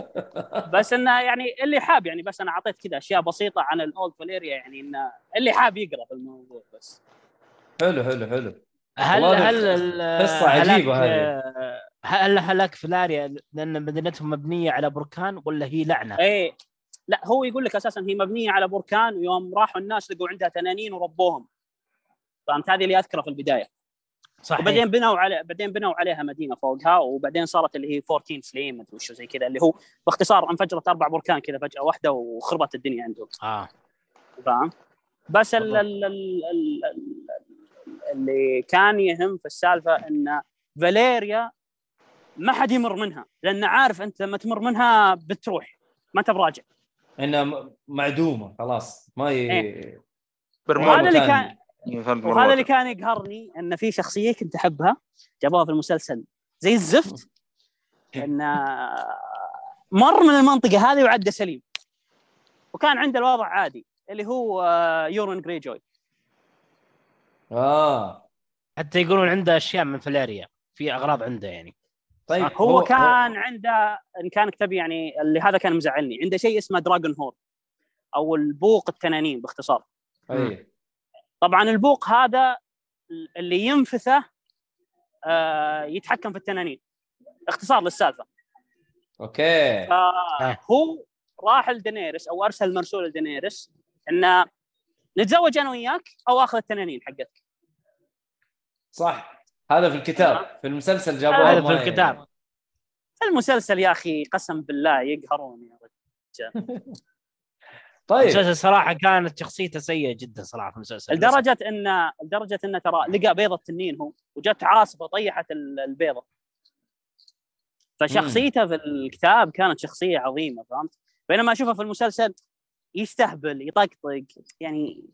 بس إنه يعني اللي حاب يعني بس أنا أعطيت كذا أشياء بسيطة عن الاولد فاليريا يعني إنه اللي حاب يقرأ في الموضوع بس. حلو حلو حلو. هل هل عجيبة هلاك- هذه. هل هلاك فلاريا لأن مدينتهم مبنية على بركان ولا هي لعنة؟ إيه. لا هو يقول لك أساسا هي مبنية على بركان ويوم راحوا الناس لقوا عندها تنانين وربوهم. فهمت؟ هذه اللي اذكره في البداية. صحيح. وبعدين بنوا على بعدين بنوا عليها مدينة فوقها وبعدين صارت اللي هي 14 فليم مدري وشو زي كذا اللي هو باختصار انفجرت أربع بركان كذا فجأة واحدة وخربت الدنيا عندهم. آه. فاهم بس ال ال ال ال ال اللي كان يهم في السالفة إن فاليريا ما حد يمر منها لأن عارف أنت لما تمر منها بتروح ما انت براجع إنها معدومة خلاص ما ي... إيه. وهذا اللي كان- وهذا اللي. كان يقهرني إن في شخصية كنت أحبها جابوها في المسلسل. زي الزفت. إن مر من المنطقة هذه وعدى سليم. وكان عنده الوضع عادي اللي هو آه، يورون جري جوي آه. حتى يقولون عنده أشياء من فاليريا. في أغراض عنده يعني. طيب هو, كان عنده إن كانك تبي يعني اللي هذا كان مزعلني. عنده شيء اسمه dragon horn أو البوق التنانين باختصار. اي طبعا البوق هذا اللي ينفثه آه، يتحكم في التنانين. اختصار للسالفة. okay. فهو راح لدينيرس أو أرسل مرسول لدينيرس إنه نتزوج أنا وياك أو آخذ التنانين حقتك. صح. هذا في الكتاب. في المسلسل جابوه هذا في الكتاب. المسلسل يا أخي قسم بالله يقهرون يا رجال. طيب المسلسل صراحة كانت شخصيته سيئة جدا صراحة في المسلسل لدرجة ان لدرجة انه ترى لقى بيضة تنين هو وجت عاصفة طيحت ال- البيضة فشخصيته في الكتاب كانت شخصية عظيمة فهمت؟ بينما أشوفه في المسلسل يستهبل يطقطق يعني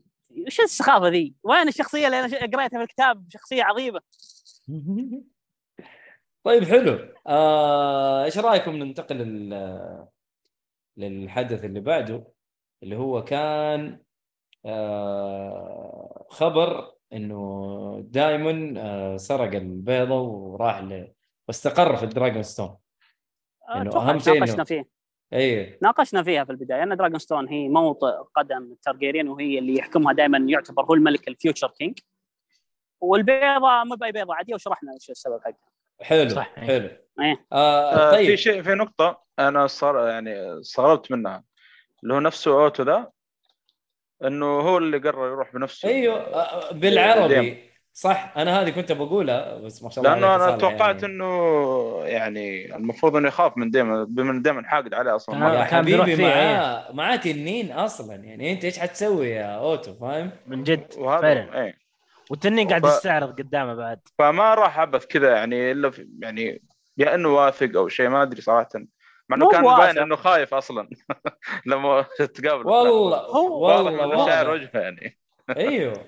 وش السخافة ذي؟ وين الشخصية اللي أنا قريتها في الكتاب شخصية عظيمة؟ طيب حلو آه، إيش رأيكم ننتقل لل... للحدث اللي بعده اللي هو كان آه، خبر إنه دايمون آه، سرق البيضة وراح ل... واستقر في الدراجون ستون إنه أتوقع أهم شيء ناقشنا فيه. اي ناقشنا فيها في البداية ان دراجون ستون هي موطئ قدم التارجيريان وهي اللي يحكمها دائما يعتبر هو الملك ال future king. والبيضة مو بأي بيضة عاديه وشرحنا وش السبب حقها. حلو صح. حلو. إيه. آه آه، طيب. في شيء في نقطة أنا صار يعني استغربت منها. اللي هو نفسه أوتو ذا إنه هو اللي قرر يروح بنفسه. أيوه آه، بالعربي. ديم. صح أنا هذه كنت بقولها بس ما شاء الله لأنه عليك أنا يا صالح توقعت يعني. إنه يعني المفروض إنه يخاف من ديما بما إن ديما حاقد عليه أصلا. كان- يا بيروح حبيبي معاه معاه تنين أصلا. يعني أنت إيش حتسوي يا أوتو فاهم؟ من جد وهذا فعلا. إيه. والتنين قاعد ف- يستعرض قدامه بعد. فما راح عبث كذا يعني إلا في يعني يا إنه واثق أو شيء ما أدري صراحة. مع إنه مو كان. باين إنه خايف أصلا. لما تقابل والله هو- والله واضح. وجهة يعني. أيوه.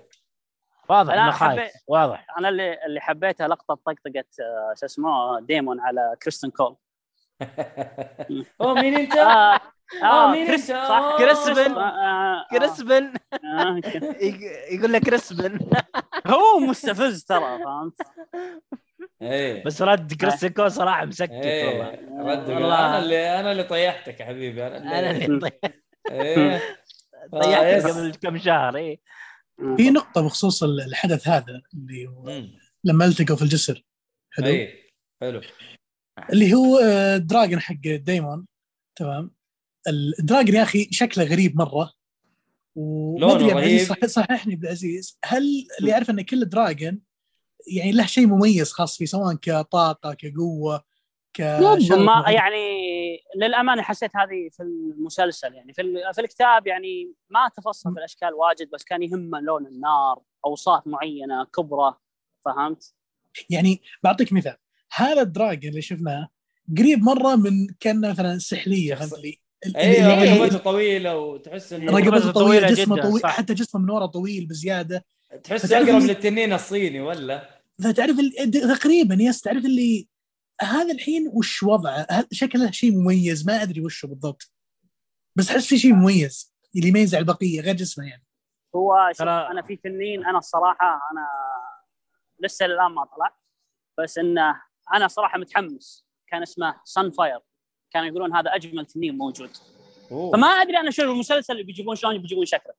واضح أنا إنه خايف. واضح. أنا اللي اللي حبيتها لقطة طقطقه آه، شو اسمه ديمون على كريستن كول. اوه مين أنت؟ آه آه، مين أنت؟ صح. كريسبن. آه، كريسبن. يقول لك كريسبن. هو مستفز ترى فهمت؟ إيه. بس رد كريستن كول صراحة مسكت إيه. والله. رد والله. أنا اللي أنا اللي طيحتك يا حبيبي. أنا اللي, أنا اللي طي- إيه. طيحت. يس. قبل كم شهر إيه. في نقطة بخصوص الحدث هذا اللي هو. لما التقوا في الجسر. حلو؟ إيه. حلو. اللي هو آه، dragon حق دايمون تمام؟ ال dragon يا أخي شكله غريب مرة. وما أدري يا عبد. العزيز هل اللي يعرف إن كل dragon يعني له شيء مميز خاص فيه سواء كطاقة كقوة كشغل ما؟ يعني للأمانة حسيت هذه في المسلسل يعني في, ال- في الكتاب يعني ما تفصل في الأشكال واجد بس كان يهمه لون النار أوصاف معينة كبرة فهمت؟ يعني بعطيك مثال هذا الدراجون اللي شفناه قريب مرة من كان مثلا سحلية فهمت لي أيوه رقبته طويلة وتحس إنه رقبته رقبته طويلة طويلة جسمه جداً، طويل صح. حتى جسمه من ورا طويل بزيادة تحس أقرب للتنين الصيني ولا؟ فتعرف ال- تقريبا yes تعرف اللي هذا الحين وش وضعه؟ هل- شكله شيء مميز ما أدري وشه بالضبط. بس أحس في شيء مميز اللي يميز على البقية غير جسمه يعني. هو ترى- أنا في تنين أنا الصراحة أنا لسه الان ما طلع. بس انه أنا صراحة متحمس. كان اسمه Sunfyre كانوا يقولون هذا أجمل تنين موجود. أوه. فما أدري أنا شو المسلسل اللي بيجيبون شلون بيجيبون شكله.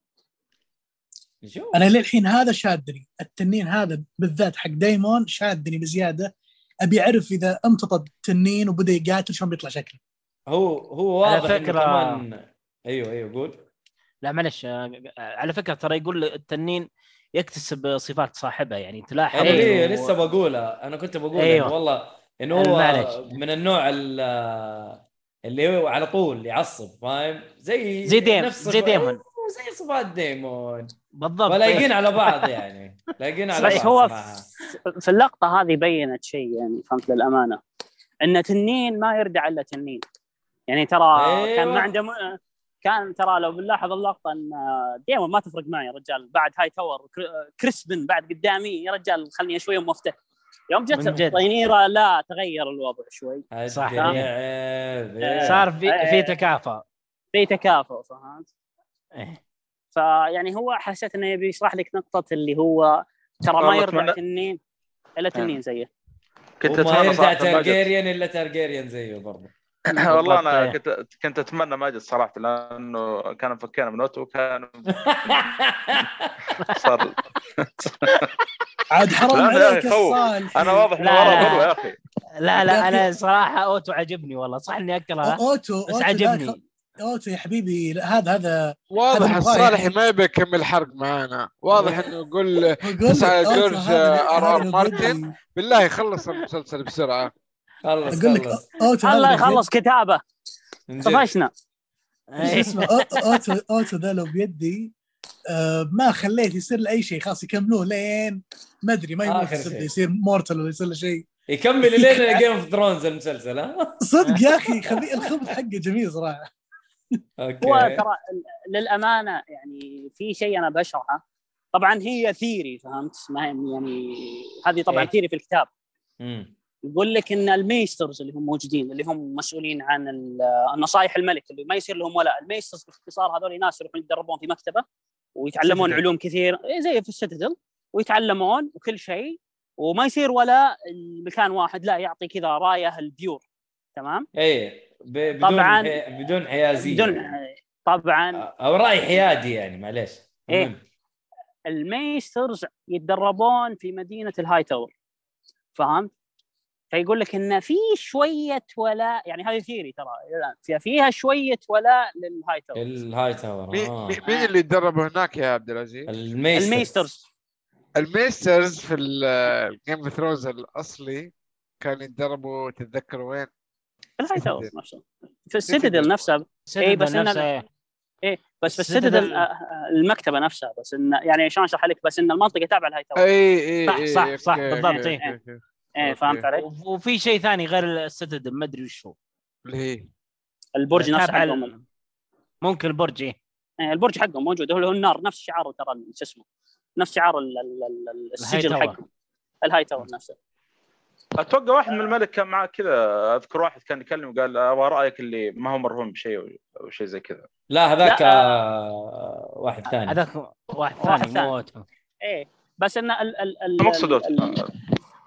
نشوف أنا للحين هذا شادني التنين هذا بالذات حق دايمون شادني بزيادة أبي أعرف إذا امتطط تنين وبدأ يقاتل شلون بيطلع شكله هو هو على واضح إنه فكرة- كمان أيوه أيوه قول لا معلش آه، على فكرة ترى يقول التنين يكتسب صفات صاحبه يعني تلاحظ إنه- لسه بقولها أنا كنت بقول أيوه. أيوه. والله إنه هو معلش. من النوع ال- اللي هو على طول يعصب فاهم زي زي ديم- نفس زي ديمون. أيوه، زي صفات ديمون بالضبط. ولايقين على بعض يعني. لايقين على بس بعض هو في اللقطة هذه بينت شيء يعني فهمت؟ للأمانة. إن تنين ما يردع إلا تنين. يعني ترى أيوة. كان ما عنده م... كان ترى لو بنلاحظ اللقطة إن ديمون ما تفرق معي يا رجال. بعد هاي تاور كر- كريسبن بعد قدامي يا رجال خلني شوي مفتح يوم جت. الطينيره لا تغير الوضع شوي. صح. الدنيا. آه. صار في إيه. في تكافؤ. في تكافؤ فهمت؟ إيه. فيعني هو حسيت إنه يبي يشرح لك نقطة اللي هو ترى ما أتمنى- تنين إلا تنين زيه. كنت وما أتمنى يرجع تارجيريان إلا تارجيريان زيه برضه والله أنا بالضبط. كنت كنت أتمنى ماجد صراحة لأنه كان مفكينا من اوتو وكان صار عاد حرام عليك أنا واضح إنه والله لا. حلو يا أخي. لا لا أنا صراحة أوتو عجبني والله صح إني اكرهه أوتو بس عجبني. اوتو يا حبيبي لا، هذا هذا واضح الصالحي مغاير. ما يبي يكمل حرق معانا. واضح إنه يقول أوتو جورج هذا لو مارتن. بالله خلص المسلسل بسرعة. خلص أقول لك اوتو الله يخلص كتابه. طفشنا. إيه. اسمه؟ اوتو اوتو ذا لو بيدي آه ما خليت يصير له اي شيء خلاص يكملوه لين ما أدري ما يموت يصير, immortal ولا يصير له شيء. يكمل لين Game of Thrones المسلسل ها؟ صدق يا أخي خبي الخبث حقه جميل صراحة. أوكي. هو ترى للأمانة يعني في شيء أنا بشرحه. طبعا هي theory فهمت؟ ما يعني هذه طبعا إيه. theory في الكتاب. مم. يقول لك إن ال maesters اللي هم موجودين اللي هم مسؤولين عن ال- النصائح الملك اللي ما يصير لهم ولا ال maesters باختصار هذول ناس يروحون يتدربون في مكتبة ويتعلمون. علوم كثير. إيه زي في ال Citadel ويتعلمون وكل شيء. وما يصير ولا المكان واحد لا يعطي كذا رأيه ال pure. تمام؟ إيه. بدون طبعاً. بدون انحيازية بدون طبعا أو رأي حيادي يعني معليش إيه. المهم. ال maesters يتدربون في مدينة ال Hightower فهمت؟ فيقول لك إن في شوية ولاء يعني هذه theory ترى في- فيها شوية ولاء للهاي تاور الهاي تاور مين آه. مين- اللي يتدربوا هناك يا عبد العزيز؟ ال maesters ال maesters ال maesters في ال Game of Thrones الأصلي كانوا يتدربوا تتذكروا وين؟ في ال Hightower. نفسه في ال Citadel نفسها إيه بس إن- نفسه إيه بس في ال Citadel- ال Citadel آه، آه، المكتبة نفسها بس ان يعني شلون أشرح لك بس ان المنطقة تابعة لل Hightower اي اي صح، اي صح، صح، أوكي، بالضبط، إيه. أوكي. إيه فهمت أوكي. علي؟ وف- وفي شيء ثاني غير السيتادل ما أدري وش هو اللي هي البرج نفسه حقهم ممكن البرج إيه. إيه، البرج حقهم موجود هو النار نفس شعار ترى شو اسمه نفس شعار ال- ال- ال- السجن تاور. حقهم الهاي تاور نفسه أتوقع واحد من الملك كان معاه كذا أذكر واحد كان يكلم وقال أبغى رأيك اللي ما هو مرهون بشيء أو شيء زي كذا لا هذاك آه، واحد ثاني هذاك واحد ثاني. مو. إيه بس إن ال ال ال.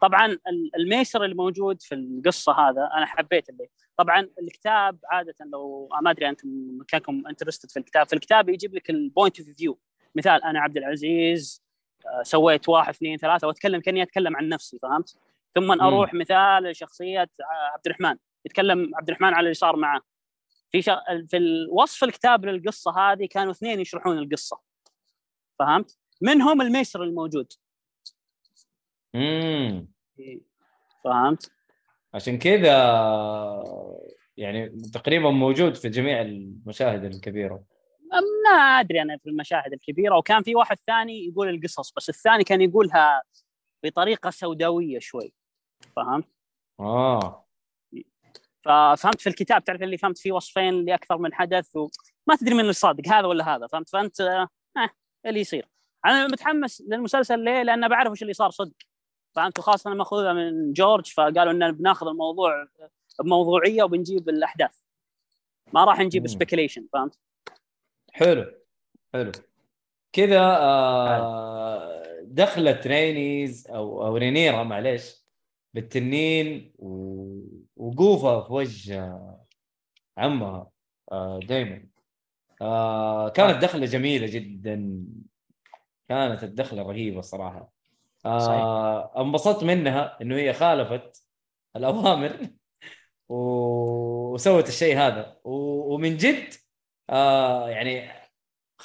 طبعا ال- ال maester اللي موجود في القصة هذا أنا حبيت اللي طبعا الكتاب عادة لو ما أدري أنتم كانكم interested في الكتاب في الكتاب يجيب لك ال point of view مثال أنا عبد العزيز آه، سويت واحد اثنين ثلاثة وأتكلم كأني أتكلم عن نفسي فهمت؟ ثم أروح مثال شخصيه عبد الرحمن يتكلم عبد الرحمن على اللي صار معه في شغ... في الوصف الكتاب للقصة هذه كانوا اثنين يشرحون القصة. فهمت؟ منهم الميسر الموجود. امم فهمت؟ عشان كذا يعني تقريبا موجود في جميع المشاهد الكبيرة. ما أدري أنا في المشاهد الكبيرة. وكان في واحد ثاني يقول القصص بس الثاني كان يقولها بطريقة سوداوية شوي. فهمت؟ آه ففهمت في الكتاب تعرف اللي فهمت في وصفين لأكثر من حدث وما تدري من اللي صادق هذا ولا هذا فهمت فأنت آه اللي يصير أنا متحمس للمسلسل ليه؟ لأن بعرف وش اللي صار صدق فهمت وخاصه أنا ماخذها من جورج فقالوا إن بناخذ الموضوع بموضوعية وبنجيب الأحداث ما راح نجيب. speculation فهمت؟ حلو حلو كذا آه دخلت رينيز أو أو رينيرا معليش بالتنين و... وقوفه في وجه عمها آه دايما. آه كانت دخلة جميلة جدا. كانت الدخلة رهيبة صراحة. آه انبسطت منها إنه هي خالفت الأوامر وسوت الشيء هذا. ومن جد يعني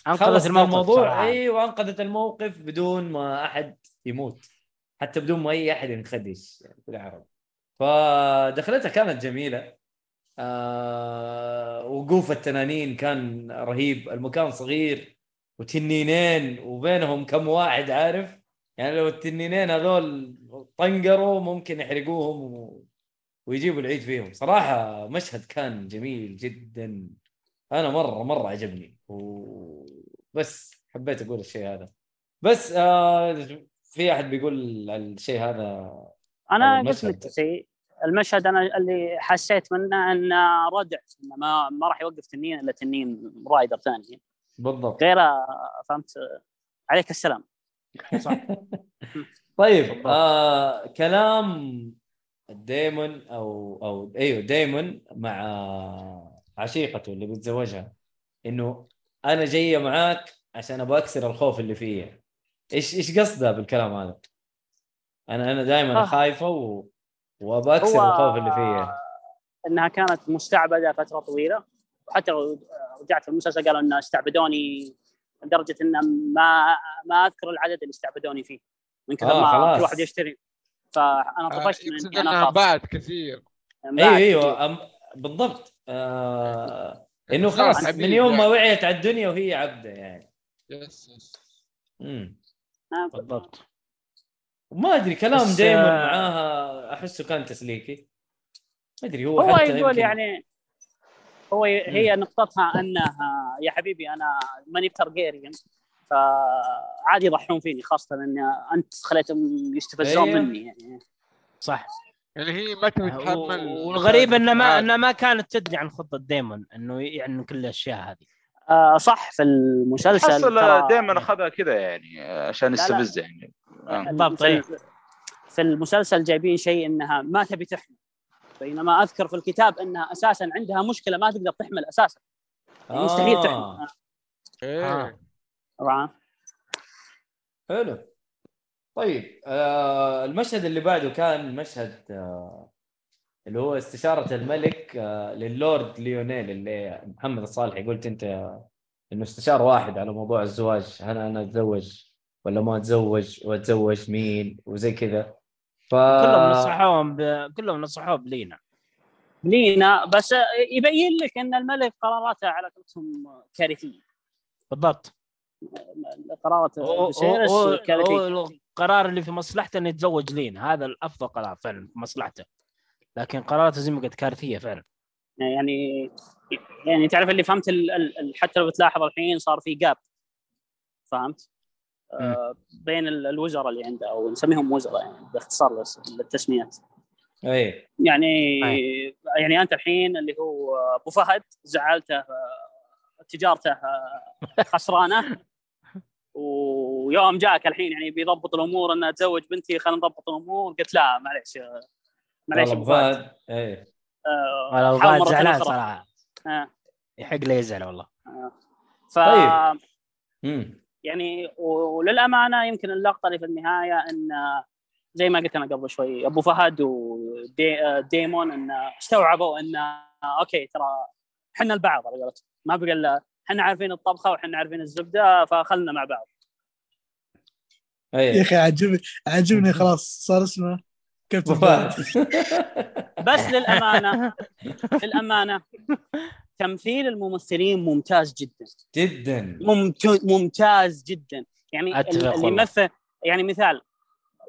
أنقذت الموضوع. إيوه أنقذت الموقف بدون ما أحد يموت. حتى بدون ما أي أحد ينخدش يعني بالعرب. فدخلتها كانت جميلة. آه وقوف التنانين كان رهيب. المكان صغير وتنينين وبينهم كم واحد عارف؟ يعني لو التنينين هذول طنقروا ممكن يحرقوهم و... ويجيبوا العيد فيهم. صراحة مشهد كان جميل جدا. أنا مرة مرة عجبني. وبس حبيت أقول الشيء هذا. بس آه في أحد بيقول الشيء هذا أنا قلت شيء. المشهد أنا اللي حسيت منه إنه ردع إنه ما ما راح يوقف تنين إلا تنين rider ثاني. بالضبط. غيره فهمت؟ عليك السلام. صح. طيب. آه كلام ديمون أو أو أيوه ديمون مع عشيقته اللي بيتزوجها إنه أنا جاية معاك عشان أبغى أكسر الخوف اللي فيا إيش إيش قصدها بالكلام هذا؟ أنا أنا دائما آه. خايفة و... اكسر هو الخوف اللي فيا إنها كانت مستعبدة فتره طويلة وحتى لو رجعت في المسلسل قالوا انه استعبدوني لدرجة انه ما ما أذكر العدد اللي استعبدوني فيه من كثر آه، ما خلاص. كل واحد يشتري فأنا آه، طفشت من يقصد إني أنا كثير بعد أيوه كثير. أيوه أم... بالضبط آه... إنه خلاص من يوم ما يعني. وعيت على الدنيا وهي عبدة يعني يس يس امم آه، بالضبط. ما أدري كلام بس، دائما آه، معاها أحسه كان تسليكي. ما أدري هو, هو حتى يقول يمكن- يعني هو هي نقطتها أنها يا حبيبي أنا ماني بترجيريان فعادي يضحون فيني خاصة إن أنت خليتهم يستفزون أيوه. مني يعني. صح. يعني هي ما تبي تتحمل والغريب انه ما. انه ما كانت تدري عن خطة ديمون إنه يعني كل الأشياء هذه. آه صح في المسلسل حصل دائما أخذها كذا يعني عشان. يستفز يعني. آه. بالضبط، في, إيه. في المسلسل جايبين شيء إنها ما تبي تحمل. بينما أذكر في الكتاب إنها أساسا عندها مشكلة ما تقدر تحمل أساسا. يعني مستحيل آه. تحمل. إيه. طبعا. حلو. طيب آه المشهد اللي بعده كان مشهد آه اللي هو استشارة الملك آه للورد ليونيل اللي محمد الصالحي قلت أنت إنه استشار واحد على موضوع الزواج. هل أنا أتزوج ولا ما أتزوج؟ وأتزوج مين؟ وزي كذا. ف كلهم نصحوهم ب... كلهم نصحوه بلينا. لينا بس يبين لك إن الملك قراراته على قولتهم كارثية. بالضبط. قرارات القرار اللي في مصلحته إنه يتزوج لين هذا الأفضل قرار فعلا في مصلحته. لكن قراراته زي ما قلت كارثية فعلا. يعني يعني تعرف اللي فهمت ال ال حتى لو بتلاحظ الحين صار في جاب فهمت؟ آه بين ال- الوزراء اللي عنده أو نسميهم وزراء يعني باختصار للتسميات. أي. يعني يعني أنت الحين اللي هو أبو فهد زعلته تجارته خسرانة. ويوم جاك الحين يعني بيضبط الأمور إنه تزوج بنتي خلينا نضبط الأمور. قلت لا معليش معليش والله أبو فهد. فهد. اي آه، ولا حاول الغاد مرة زعلان. صراحة. آه، يحق له يزعل والله. ف طيب. امم يعني وللأمانة يمكن اللقطة اللي في النهاية إن زي ما قلت أنا قبل شوي أبو فهد وديمون إن استوعبوا إن أوكي ترى إحنا البعض على قولتهم. ما بقى الا إحنا عارفين الطبخة وإحنا عارفين الزبدة فخلنا مع بعض. يا اي أخي عجبني عجبني خلاص صار اسمه كابتن وفاء فهد بس للأمانة للأمانة تمثيل الممثلين ممتاز جدا. جدا. ممت- ممتاز جدا. يعني اللي. يمثل يعني مثال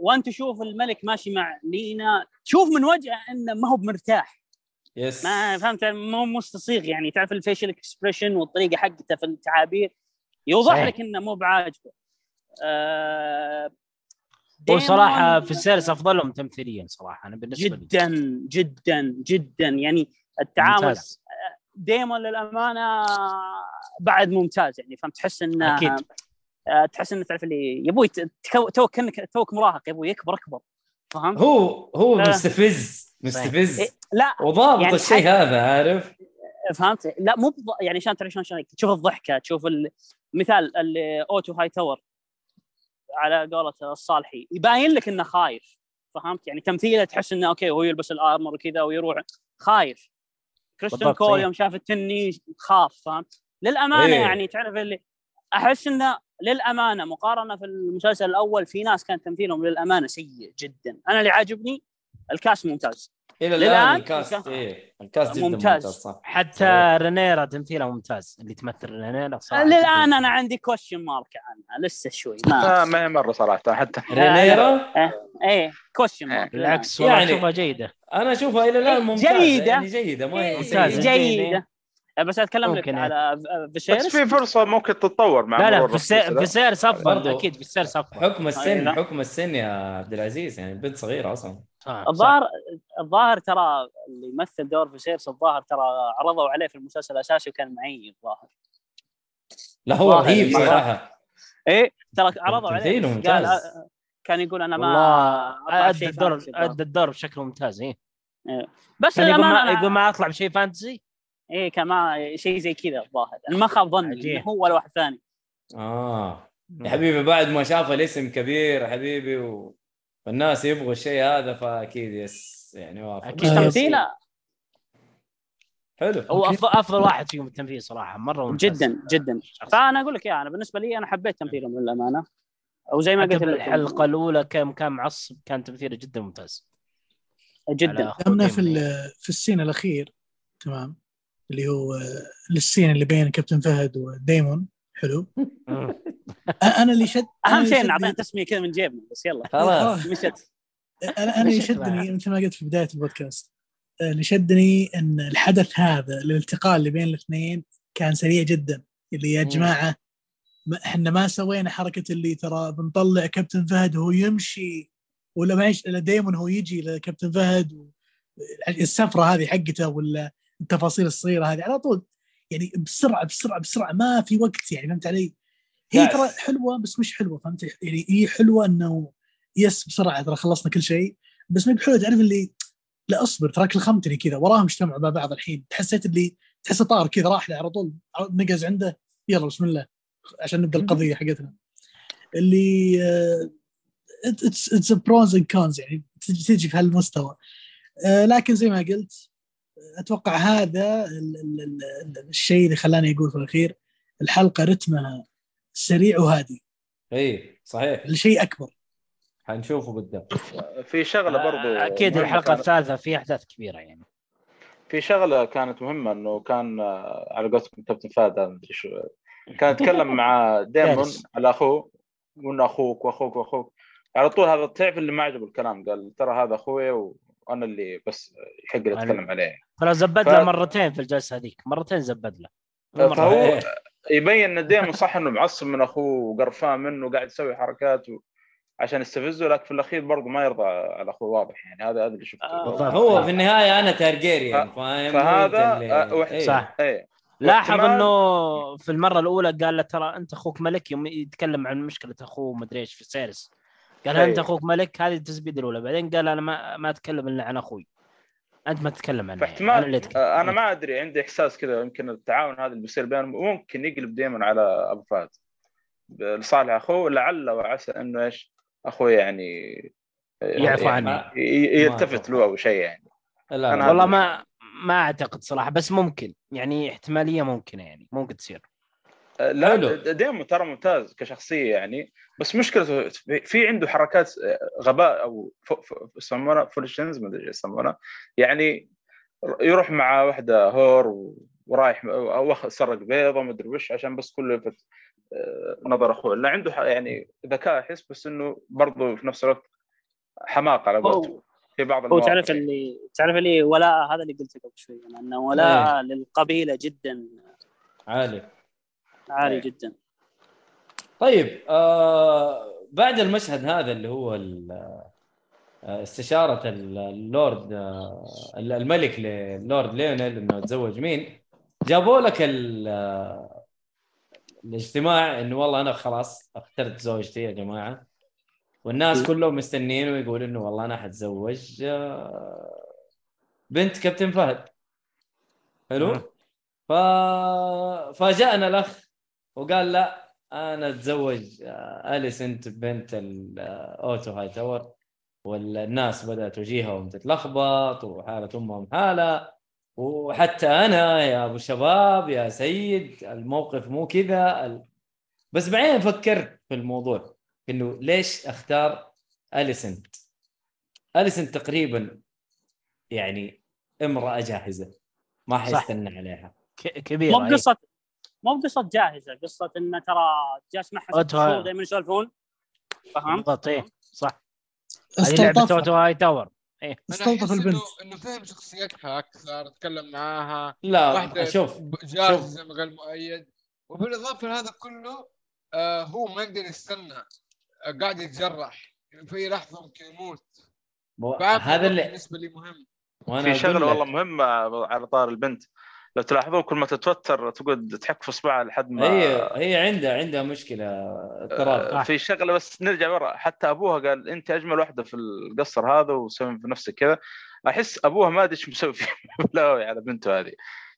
وأنت تشوف الملك ماشي مع لينا تشوف من وجهه إنه ما هو بمرتاح. yes. ما فهمت؟ مو مستسيغ يعني. تعرف ال facial expression والطريقة حقته في التعابير؟ يوضح صحيح. لك إنه مو بعاجبه. آه هو صراحة ديمون في ال series أفضلهم تمثيليا صراحة أنا بالنسبة لي جدا جدا جدا يعني التعامل ممتاز ديمون للأمانة بعد ممتاز يعني فهمت تحس إنه أكيد. آه، تحس إنه تعرف اللي يا أبوي توك كأنك توك مراهق يا أبوي يكبر أكبر فهمت؟ هو هو لا. مستفز مستفز إيه، لا وضابط يعني الشيء حتى- هذا عارف فهمت؟ لا مو بض... يعني عشان تعرف شلون شلون تشوف الضحكة تشوف ال... مثال الاوتو هاي تاور على قولة الصالحي يبين لك إنه خايف فهمت؟ يعني تمثيله تحس إنه okay هو يلبس ال armor وكذا ويروح خايف كريستيان بالضبط، كول إيه. يوم شاف التنين خاف فهمت؟ للأمانة إيه. يعني تعرف اللي أحس إنه للأمانة مقارنة في المسلسل الأول في ناس كان تمثيلهم للأمانة سيء جدا أنا اللي عاجبني ال cast ممتاز إلى الآن ال cast ال cast- إيه ال cast جدا ممتاز. ممتاز, صح حتى صحيح. رينيرا تمثيلها ممتاز اللي تمثل رينيرا صراحة للآن جداً. أنا عندي question mark عنها لسه شوي ما آه ما هي مرة صراحة حتى رينيرا إيه question mark بالعكس والله يعني- أشوفها جيدة أنا أشوفها إلى الآن ممتازة جيدة. يعني جيدة ما هي ممتازة. سيئة. جيدة بس أتكلم لك إيه. على بس فيشيرس في فرصة ممكن تتطور مع لا لا مرور في ال series السلسلة. في ال series أفضل برضو. أكيد في ال series أفضل حكم السن لا. حكم السن يا عبد العزيز يعني البنت صغيرة أصلا صح، صح. الظاهر الظاهر ترى اللي يمثل دور فيشيرس الظاهر ترى عرضوا عليه في المسلسل الاساسي وكان معي الظاهر. لا هو رهيب من- صراحة. إيه ترى عرضوا عليه. تمثيله قال ممتاز. كان يقول أنا ما أدى الدور. أدى الدور بشكل ممتاز إيه. بس كان يقول للامانه ما أنا- يقول ما أطلع بشيء fantasy؟ إيه كان ما شيء زي كذا الظاهر. أنا ما خاب ظني هو ولا واحد ثاني. آه. يا حبيبي بعد ما شاف الاسم كبير حبيبي و... والناس يبغوا الشيء هذا فأكيد يس يعني وافق أكيد. آه، تمثيله حلو. هو. افضل أفضل واحد فيهم التمثيل صراحة مرة ممتاز. جدا جدا. فأنا أقول لك يا أنا بالنسبة لي أنا حبيت تمثيلهم للأمانة. أو زي ما قلت الحلقة الأولى كان كان معصب كان تمثيله جدا ممتاز. جدا. لأن في في السين الأخير تمام اللي هو آه، السين اللي بين كابتن فهد وديمون. حلو أنا اللي شد أهم شيء نعطينا تسمية كذا من جيبنا بس يلا خلاص مشت أنا أنا اللي شدني؟ مثل ما قلت في بداية البودكاست اللي شدني إن الحدث هذا الالتقاء اللي بين الاثنين كان سريع جدا اللي يا. جماعة ما إحنا ما سوينا حركة اللي ترى بنطلع كابتن فهد وهو يمشي ولا معيش دايما هو يجي لكابتن فهد. السفرة هذه حقته ولا التفاصيل الصغيرة هذه على طول يعني بسرعة بسرعة بسرعة ما في وقت يعني فهمت علي؟ هي. ترى حلوة بس مش حلوة فهمت يعني هي حلوة إنه يس بسرعة ترى خلصنا كل شيء بس ما بحلوة تعرف اللي لا أصبر تراك الخمتني كذا وراهم اجتمعوا مع بعض الحين تحسيت اللي تحسه طار كذا راح له على طول نقز عنده يلا بسم الله عشان نبدأ القضية حقتنا اللي its pros and cons يعني تجي تجي في هالمستوى آه، لكن زي ما قلت أتوقع هذا ال- ال- ال- الشيء اللي خلاني أقول في الأخير الحلقة رتمها سريع وهادي. إي صحيح. الشيء أكبر. حنشوفه قدام في شغلة برضو أكيد الحلقة الثالثة في أحداث كبيرة يعني. في شغلة كانت مهمة إنه كان آه، على قولتكم كابتن فهد هذا مدري شو. كان يتكلم مع ديمون. على أخوه وانه أخوك وأخوك وأخوك. على طول هذا تعرف اللي ما عجبه الكلام قال ترى هذا أخوي وأنا اللي بس يحق لي أتكلم عليه ترى زبد ف- له مرتين في الجلسة هذيك مرتين زبد له مرة فهو واحدة. يبين إن ديمون صح إنه معصب من أخوه وقرفان منه وقاعد يسوي حركات و... عشان يستفزه لكن في الأخير برضه ما يرضى على أخوه واضح يعني هذا هذا اللي شفته آه،. هو في النهاية أنا تارجيريان فاهم فهذا وأنت اللي- وح- إيه. صح. إيه لاحظ إنه في المرة الأولى قال له ترى أنت أخوك ملك يوم يتكلم عن مشكلة أخوه مدري إيش في سيرس قال. أنت أخوك ملك؟ هذه التسبيد الاولى بعدين قال أنا ما ما أتكلم إلا عن أخوي. أنت ما تتكلم عنه. يعني. فاحتمال أنا اللي آه، أنا ما أدري عندي إحساس كذا يمكن التعاون هذا اللي بيصير بينهم ممكن يقلب دائما على أبو فهد. لصالح أخوه لعل وعسى إنه إيش؟ أخوه يعني يعفو يعني يلتفت. له أو شيء يعني. لا أنا. والله ما ما أعتقد صراحة بس ممكن. يعني احتمالية ممكنة يعني ممكن تصير. آه، لا. ديمون ترى ممتاز كشخصية يعني. بس مشكلته في- عنده حركات آه، غباء أو يسمونها فولشنز ما أدري إيش يسمونها يعني يروح مع واحدة whore ورايح أو سرق بيضة ما أدري وش عشان بس كله يلفت آه، نظر أخوه. لا عنده يعني ذكاء أحس بس إنه برضه في نفس الوقت حماقة على قولته في بعض هو تعرف. اللي تعرف اللي ولاء هذا اللي قلته قبل شوي يعني إنه ولاء للقبيلة جدا. عالي. عالي إيه. جدا طيب آه بعد المشهد هذا اللي هو آه، استشارة ال- اللورد آه، الملك للورد ليونيل إنه يتزوج مين جابوا لك آه، الاجتماع إنه والله أنا خلاص اخترت زوجتي يا جماعة والناس كلهم مستنين ويقول إنه والله أنا حتزوج بنت كابتن فهد حلو مم. ف... فجاءنا الأخ وقال لا أنا أتزوج آه، اليسنت بنت الأوتو هاي تاور؟ والناس بدأت وجيههم تتلخبط وحالة أمهم حالة. وحتى أنا يا أبو شباب يا سيد الموقف مو كذا. ال... بس بعدين فكرت في الموضوع إنه ليش أختار اليسنت اليسنت تقريبا يعني امرأة جاهزة ما حيستنى عليها. كبيرة مو إيه. مو بقصة جاهزة قصة إنه ترى جالس معها شهور دائما يسولفون؟ فهمت؟ بالضبط إيه صح. هذه لعبة اوتو استلطفها هاي تاور أنا استلطف احس البنت. إنه انه فهم شخصيتها أكثر تكلم معاها. لا واحدة شوف جاهزة زي ما قال مؤيد وبالاضافه لهذا كله آه هو ما يقدر يستنى آه قاعد يتجرح. في اي لحظة ممكن يموت. هذا اللي بالنسبة لي مهم. وأنا في شغلة والله مهمة على طار البنت. لو تلاحظون كل ما تتوتر تقعد تحك في اصبعها لحد ما هي هي عندها عندها مشكلة اضطراب. آه، في شغلة بس نرجع ورا. حتى أبوها قال أنت أجمل واحدة في القصر هذا وسوي في نفسك كذا. أحس أبوها ما أدري إيش مسوي بلاوي على بنته هذه.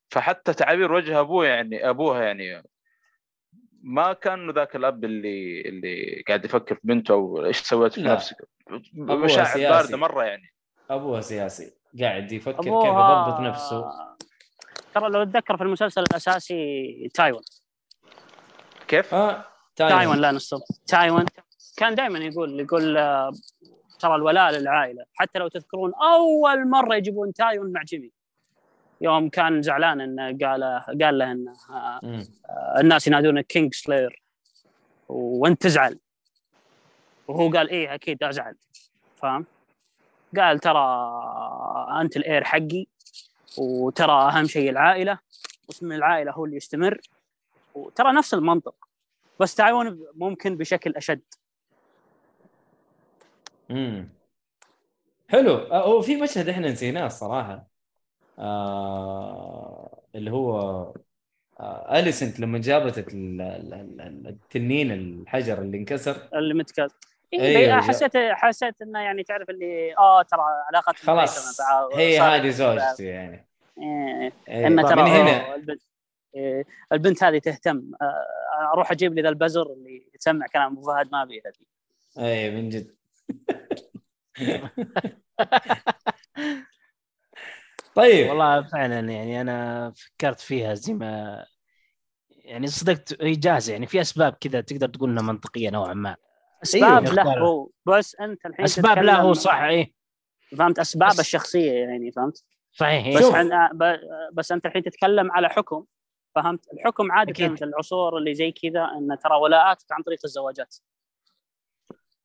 فحتى تعابير وجه أبوه يعني أبوها يعني ما كان ذاك الأب اللي اللي قاعد يفكر في بنته أو إيش سويت في لا. نفسك. أبوها مشاعر. باردة مرة يعني. أبوها سياسي. قاعد يفكر كيف أبوها يضبط نفسه. ترى لو تتذكر في المسلسل الأساسي تايوان. كيف؟ آه تايوان. لا نصب تايوان. كان دائما يقول يقول آه، ترى الولاء للعائلة. حتى لو تذكرون أول مرة يجيبون تايوين مع جيمي. يوم كان زعلان انه قال قال له انه آه،. آه، الناس ينادونك Kingslayer. وانت تزعل. وهو قال إيه أكيد أزعل. فاهم؟ قال ترى أنت ال heir حقي. وترى أهم شيء العائلة واسم العائلة هو اللي يستمر. وترى نفس المنطق بس تعاون ممكن بشكل أشد. امم حلو. آه، هو في مشهد إحنا نسيناه الصراحة. آه اللي هو آه أليسنت لما جابت ال- ال- ال- التنين الحجر اللي انكسر. اللي متكلم أيوة، إيه جا- حسيت حسيت إنه يعني تعرف اللي آه ترى علاقة خلاص هي هذه زوجتي يعني. إيه. إيه، ان ترى من هنا؟ البنت إيه البنت هذه تهتم. آه، أروح أجيب لي ذا البزر اللي يسمع كلام أبو فهد ما بي هذه اي من جد. طيب. والله فعلا يعني أنا فكرت فيها زي ما يعني صدقت هي جاهزة يعني. في أسباب كذا تقدر تقول إنها منطقية نوعا ما. أسباب أيوه. له هو. بس أنت الحين أسباب لا تتكلم- هو صح إيه. فهمت؟ أسباب بس- الشخصية يعني فهمت؟ صحيح إيه. بس. عن... ب... بس أنت الحين تتكلم على حكم فهمت؟ الحكم عاده أكيد. في العصور اللي زي كذا إن ترى ولاءاتك عن طريق الزواجات.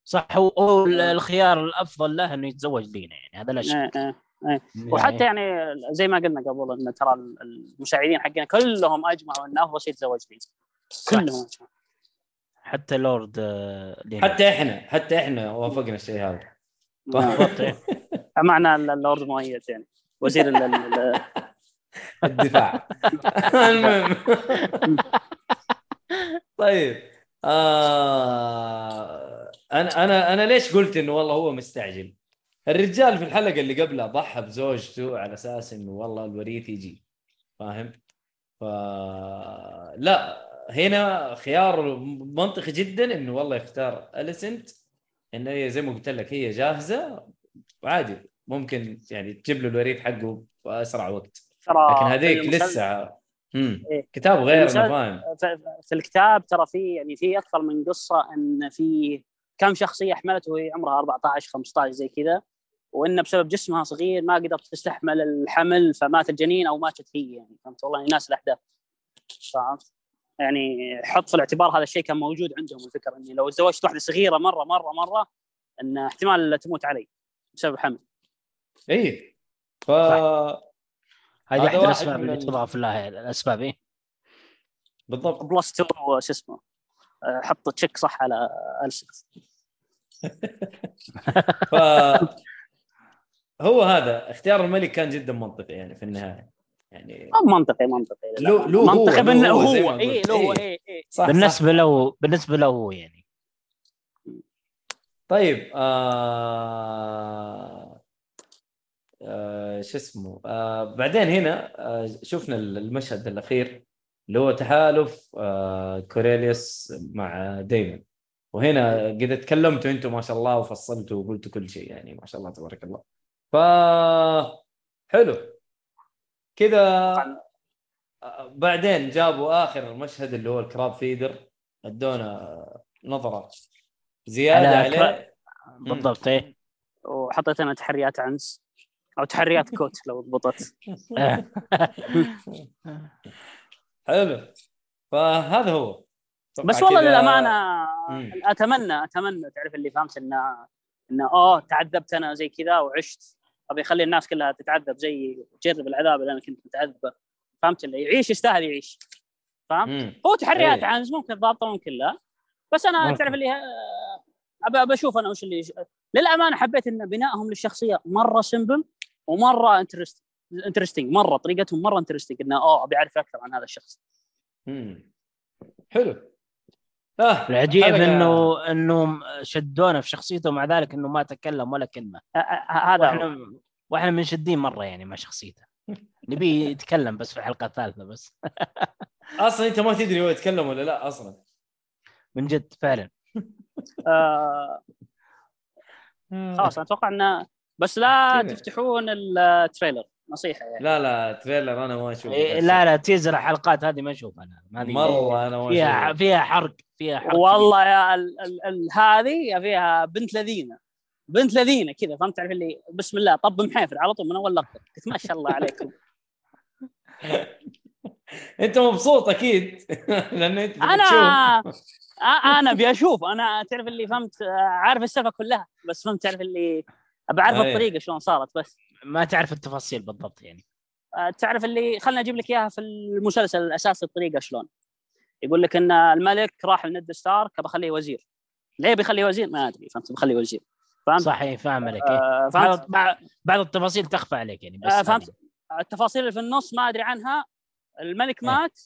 صح هو, هو الخيار الأفضل له إنه يتزوج لينا يعني هذا لا شك. إيه إيه. وحتى يعني زي ما قلنا قبل إن ترى المساعدين حقنا كلهم أجمعوا ان افضل شيء تزوج لي كلهم أجمعوا. حتى لورد آه، لينا. حتى إحنا حتى إحنا وافقنا الشيء هذا بالضبط إيه. معنا اللورد مؤيد يعني وزير ال- ال- ال- الدفاع المهم طيب آه أنا أنا أنا ليش قلت إنه والله هو مستعجل؟ الرجال في الحلقة اللي قبلها ضحى بزوجته على أساس إنه والله الوريث يجي فاهم؟ ف لا هنا خيار منطقي جدا إنه والله يختار أليسنت إنه هي زي ما قلت لك هي جاهزة وعادي ممكن يعني تجيب له الوريث حقه باسرع وقت. لكن هذيك المسل- لسه امم إيه. كتاب غير أنا فاهم في الكتاب ترى في يعني في أكثر من قصة إن في كم شخصية حملته وهي عمرها 14 15 زي كذا. وان بسبب جسمها صغير ما قدرت تستحمل الحمل فمات الجنين أو ماتت هي يعني. فهمت والله؟ ناس الأحداث. فهمت؟ يعني حط في الاعتبار هذا الشيء كان موجود عندهم الفكرة إني لو تزوجت واحدة صغيرة مرة مرة مرة إن احتمال تموت علي بسبب الحمل اي ف هذه هذا احد الأسباب اللي ال- تضاف لها الأسباب إيه. بالضبط. plus 2 شو اسمه حط check صح على السكس ف هو هذا اختيار الملك كان جدا منطقي يعني في النهاية. يعني منطقي منطقي. لو- لو هو- منطقي لو من هو هو. اي. لو هو إيه. اي اي صح صح. بالنسبة له بالنسبة له هو يعني. طيب آه... آه... شو اسمه؟ آه... بعدين هنا آه... شفنا المشهد الأخير اللي هو تحالف آه... كورليس مع ديمون. وهنا قد تكلمتوا أنتم ما شاء الله وفصلتوا وقلتوا كل شيء يعني ما شاء الله تبارك الله. ف حلو. كذا بعدين جابوا آخر مشهد اللي هو الكراب فيدر ادونا نظرة زيادة على عليه. بالضبط إيه. وحطيت أنا تحريات عنس أو تحريات كوت لو ضبطت. حلو. فهذا هو. بس والله للأمانة مم. اتمنى أتمنى تعرف اللي فهمت انه إنه أوه تعذبت أنا زي كذا وعشت. ابي اخلي الناس كلها تتعذب زي تجرب العذاب اللي أنا كنت متعذبه فهمت اللي يعيش يستاهل يعيش فهمت مم. هو تحريات إيه. عنز ممكن ضابطه ممكن لا بس أنا. تعرف اللي ابى أبى أشوف أنا وش اللي للأمانة حبيت إن بنائهم للشخصية مرة simple ومرة interest interesting مرة طريقتهم مرة interesting إنه أوه أبي أعرف أكثر عن هذا الشخص مم. حلو آه العجيب حلقة- انه إنه شدونا في شخصيته مع ذلك إنه ما تكلم ولا كلمة. هذا. وإحنا وإحنا منشدين مرة يعني مع شخصيته. نبي يتكلم بس في الحلقة الثالثه بس. أصلا أنت ما تدري هو يتكلم ولا لا أصلا. من جد فعلا. آه، خلاص أتوقع انه بس لا. تفتحون ال trailer نصيحة يعني. لا لا trailer أنا ما أشوف إيه، لا لا teaser الحلقات هذه ما أشوف أنا هذه مرة أنا ما فيها فيها حرق فيها حرق والله يا ال ال ال هذه فيها بنت لذينة. بنت لذينة كذا فهمت تعرف اللي بسم الله طب محيفر على طول من أول لقطة. قلت ما شاء الله عليكم. أنت مبسوط أكيد. لأن أنت أنا أنا أبي أشوف. أنا تعرف اللي فهمت آه، عارف السالفه كلها بس فهمت تعرف اللي ابى اعرف أي. الطريقة شلون صارت بس. ما تعرف التفاصيل بالضبط يعني. آه، تعرف اللي خلنا أجيب لك إياها في المسلسل الأساسي الطريقة شلون. يقول لك إن الملك راح لند ستارك بخليه وزير. ليه بيخليه وزير؟ ما أدري فهمت بخليه وزير. فهمت؟ صحيح فاهم عليك إيه. آه، فهمت؟ بعض بعض- التفاصيل تخفى عليك يعني بس آه،. فهمت؟ التفاصيل اللي في النص ما أدري عنها. الملك إيه. مات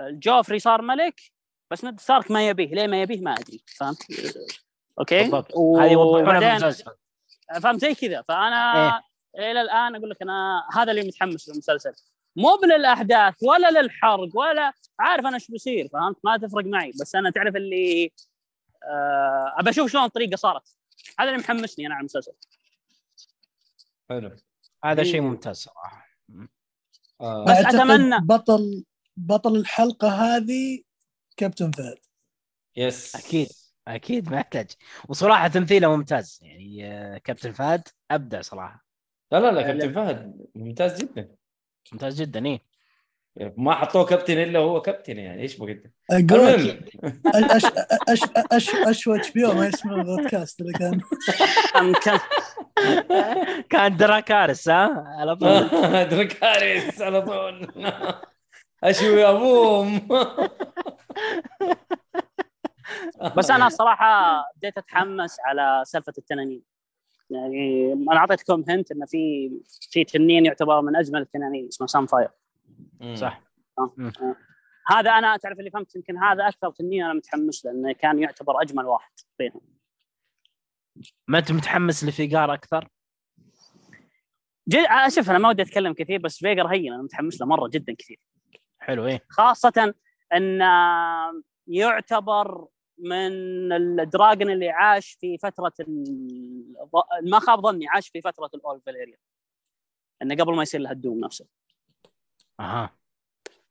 جوفري صار ملك بس ند ستارك ما يبيه. ليه ما يبيه؟ ما أدري فهمت؟ أوكي؟ بالضبط. هذه يوضحونها في المسلسل. فهمت؟ زي كذا. فأنا إلى الآن أقول لك أنا هذا اللي متحمس للمسلسل. مو للاحداث ولا للحرق ولا عارف أنا إيش بيصير فهمت؟ ما تفرق معي بس أنا تعرف اللي آه أبى أشوف شلون الطريقة صارت. هذا اللي محمسني أنا على المسلسل. حلو. هذا إيه. شيء ممتاز صراحة. آه. بس أتمنى. بطل بطل الحلقة هذه كابتن فهد. يس. أكيد أكيد ما يحتاج. وصراحة تمثيله ممتاز يعني آه، كابتن فهد أبدع صراحة. لا لا لا كابتن فهد ممتاز جدا. ممتاز جدا إيه. ما حطوه كابتن إلا هو كابتن يعني إيش بغيت أقول المهم. أش أش أش أش HBO ما يسمعون البودكاست اللي كان. كان دراكارس ها؟ على طول. دراكارس على طول. اشوي يا boom بس أنا الصراحه بديت أتحمس على سالفة التنانين. يعني أنا اعطيتكم hint إنه في في تنين يعتبر من أجمل التنانين اسمه سان فاير صح. هذا أنا تعرف اللي فهمت يمكن هذا أكثر تنين أنا متحمس له لأنه كان يعتبر أجمل واحد بينهم ما أنت متحمس لفيجر أكثر؟ جد شوف أنا ما ودي أتكلم كثير بس فيجر هين أنا متحمس له مرة جدا كثير. حلو إيه. خاصة إن يعتبر من الدراجون اللي عاش في فترة ال- ما خاب ظني عاش في فترة الأول فاليريا إنه قبل ما يصير له الدوم نفسه. أها.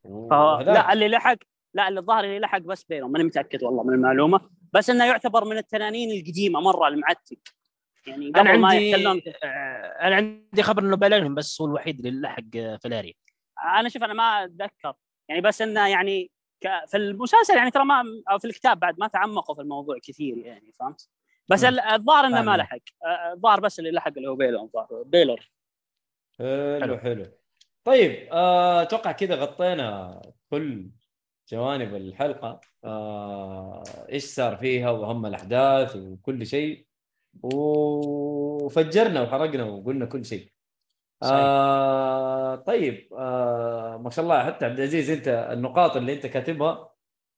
وهذاك- لا اللي لحق لا اللي الظاهر اللي لحق بس بينهم. ماني متأكد والله من المعلومة. بس إنه يعتبر من التنانين القديمة مرة المعتق. يعني أنا قبل ما عندي يحتلون آه، أنا عندي خبر إنه بلالهم بس هو الوحيد اللي لحق آه، فلاريا أنا شوف أنا ما أتذكر. يعني بس إنه يعني في المسلسل يعني ترى ما أو في الكتاب بعد ما تعمقوا في الموضوع كثير يعني فهمت؟ بس الظاهر إنه ما. لحق. آه، الظاهر بس اللي لحق اللي هو بيلور الظاهر. بيلور حلو حلو. حلو. طيب آه، أتوقع كذا غطينا كل جوانب الحلقة. آه، إيش صار فيها واهم الأحداث وكل شيء. وفجرنا وحرقنا وقلنا كل شيء. آه طيب آه ما شاء الله. حتى عبد العزيز انت النقاط اللي انت كاتبها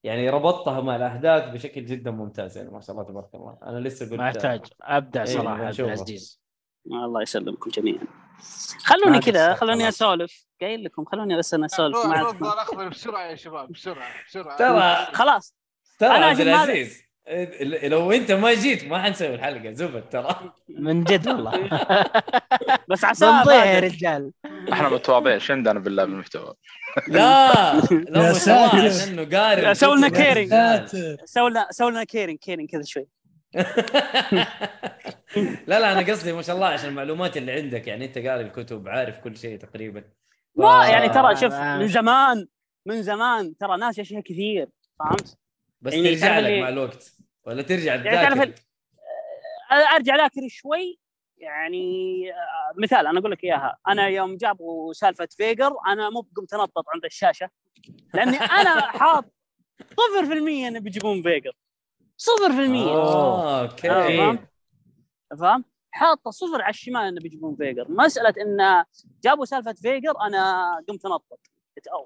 يعني ربطتها مع الاحداث بشكل جدا ممتاز يعني ما شاء الله تبارك الله. أنا لسه قلت ما يحتاج. أبدع إيه، صراحة عبد. العزيز. الله يسلمكم جميعا. خلوني كذا خلوني. أسولف. قايل لكم خلوني بس أنا أسولف. معكم ضل اخضر بسرعة يا شباب بسرعة بسرعة. ترى خلاص. ترى عبد العزيز لو انت ما جيت ما حنسوي الحلقة زبد ترى. من جد والله. بس عسى يا. رجال. إحنا متواضعين. إيش عندنا بالله بالمحتوى لا لا. عشان إنه سووا لنا. كيرنج. سووا لنا سووا لنا كيرنج كيرنج كذا شوي. لا لا أنا قصدي ما شاء الله عشان المعلومات اللي عندك. يعني أنت قاري الكتب عارف كل شيء تقريبا. ما ف- يعني ترى شوف ما- من زمان من زمان ترى ناس اشياء كثير فهمت؟ بس يعني ترجع لك مع الوقت. ولا ترجع يعني تذاكر؟ ال- أرجع ذاكر شوي. يعني آه، مثال أنا أقول لك إياها. أنا يوم جابوا سالفه فيجر أنا مو قمت انطط عند الشاشة لأني أنا حاط 0% انه بيجيبون فيجر. 0% آه آه، okay. فاهم؟ فاهم؟ حاطه صفر على الشمال انه بيجيبون فيجر، مسألة انه جابوا سالفة فيجر أنا قمت أنطط.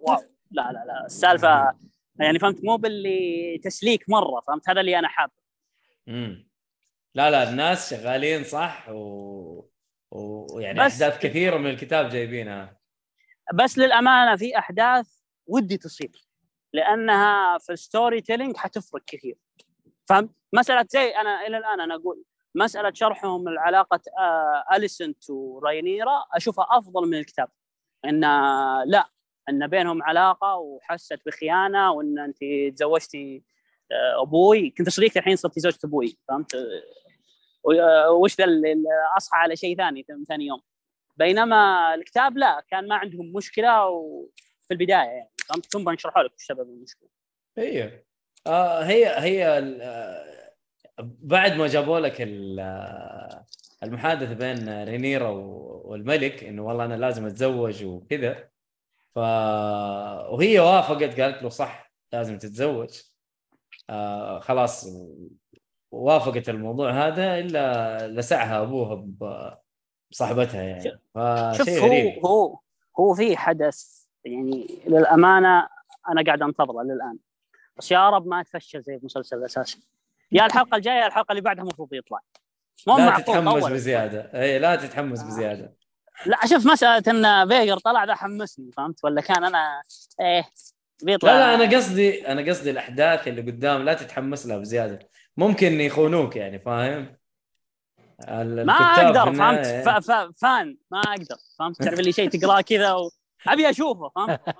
واو. لا لا لا. السالفة يعني فهمت؟ مو باللي تسليك مرة فهمت؟ هذا اللي أنا حاب مم. لا لا الناس شغالين صح و... ويعني بس- أحداث كثيرة من الكتاب جايبينها. بس للأمانة في أحداث ودي تصير لأنها في ال storytelling حتفرق كثير. فهمت؟ مسألة زي أنا إلى الآن أنا أقول مسألة شرحهم العلاقة آه اليسنت وراينيرا أشوفها أفضل من الكتاب. إن لا أن بينهم علاقة وحست بخيانة وأن أنت تزوجتي آه، أبوي. كنت صديقتي الحين صرتي زوجة أبوي فهمت؟ آه، وش ذا أصحى على شيء ثاني ثاني يوم. بينما الكتاب لا كان ما عندهم مشكلة وفي البداية يعني فهمت؟ ثم بنشرحوا لك وش سبب المشكلة. هي آه هي هي آه، بعد ما جابوا لك ال- المحادثة بين رينيرا والملك إنه والله أنا لازم أتزوج وكذا ف وهي وافقت قالت له صح لازم تتزوج. آه خلاص وافقت الموضوع هذا إلا لسعها أبوها بصاحبتها يعني. شوف فشيء هو غريب. هو هو في حدث يعني للأمانة أنا قاعد أنتظره للآن. بس يا رب ما تفشل زي المسلسل الاساسي يا الحلقة الجاية يا الحلقة اللي بعدها المفروض يطلع. مو لا تتحمس بزيادة. اي لا تتحمس بزيادة. لا شوف مساله إن فيجر طلع ذا حمسني فهمت؟ ولا كان أنا إيه بيطلع. لا لا أنا قصدي أنا قصدي الأحداث اللي قدام لا تتحمس لها بزيادة. ممكن يخونوك يعني فاهم؟ ما أقدر فهمت؟ النهاية- ف- ف- fan ما أقدر فهمت؟ تعرف اللي شيء تقراه كذا و... أبي أشوفه فهمت؟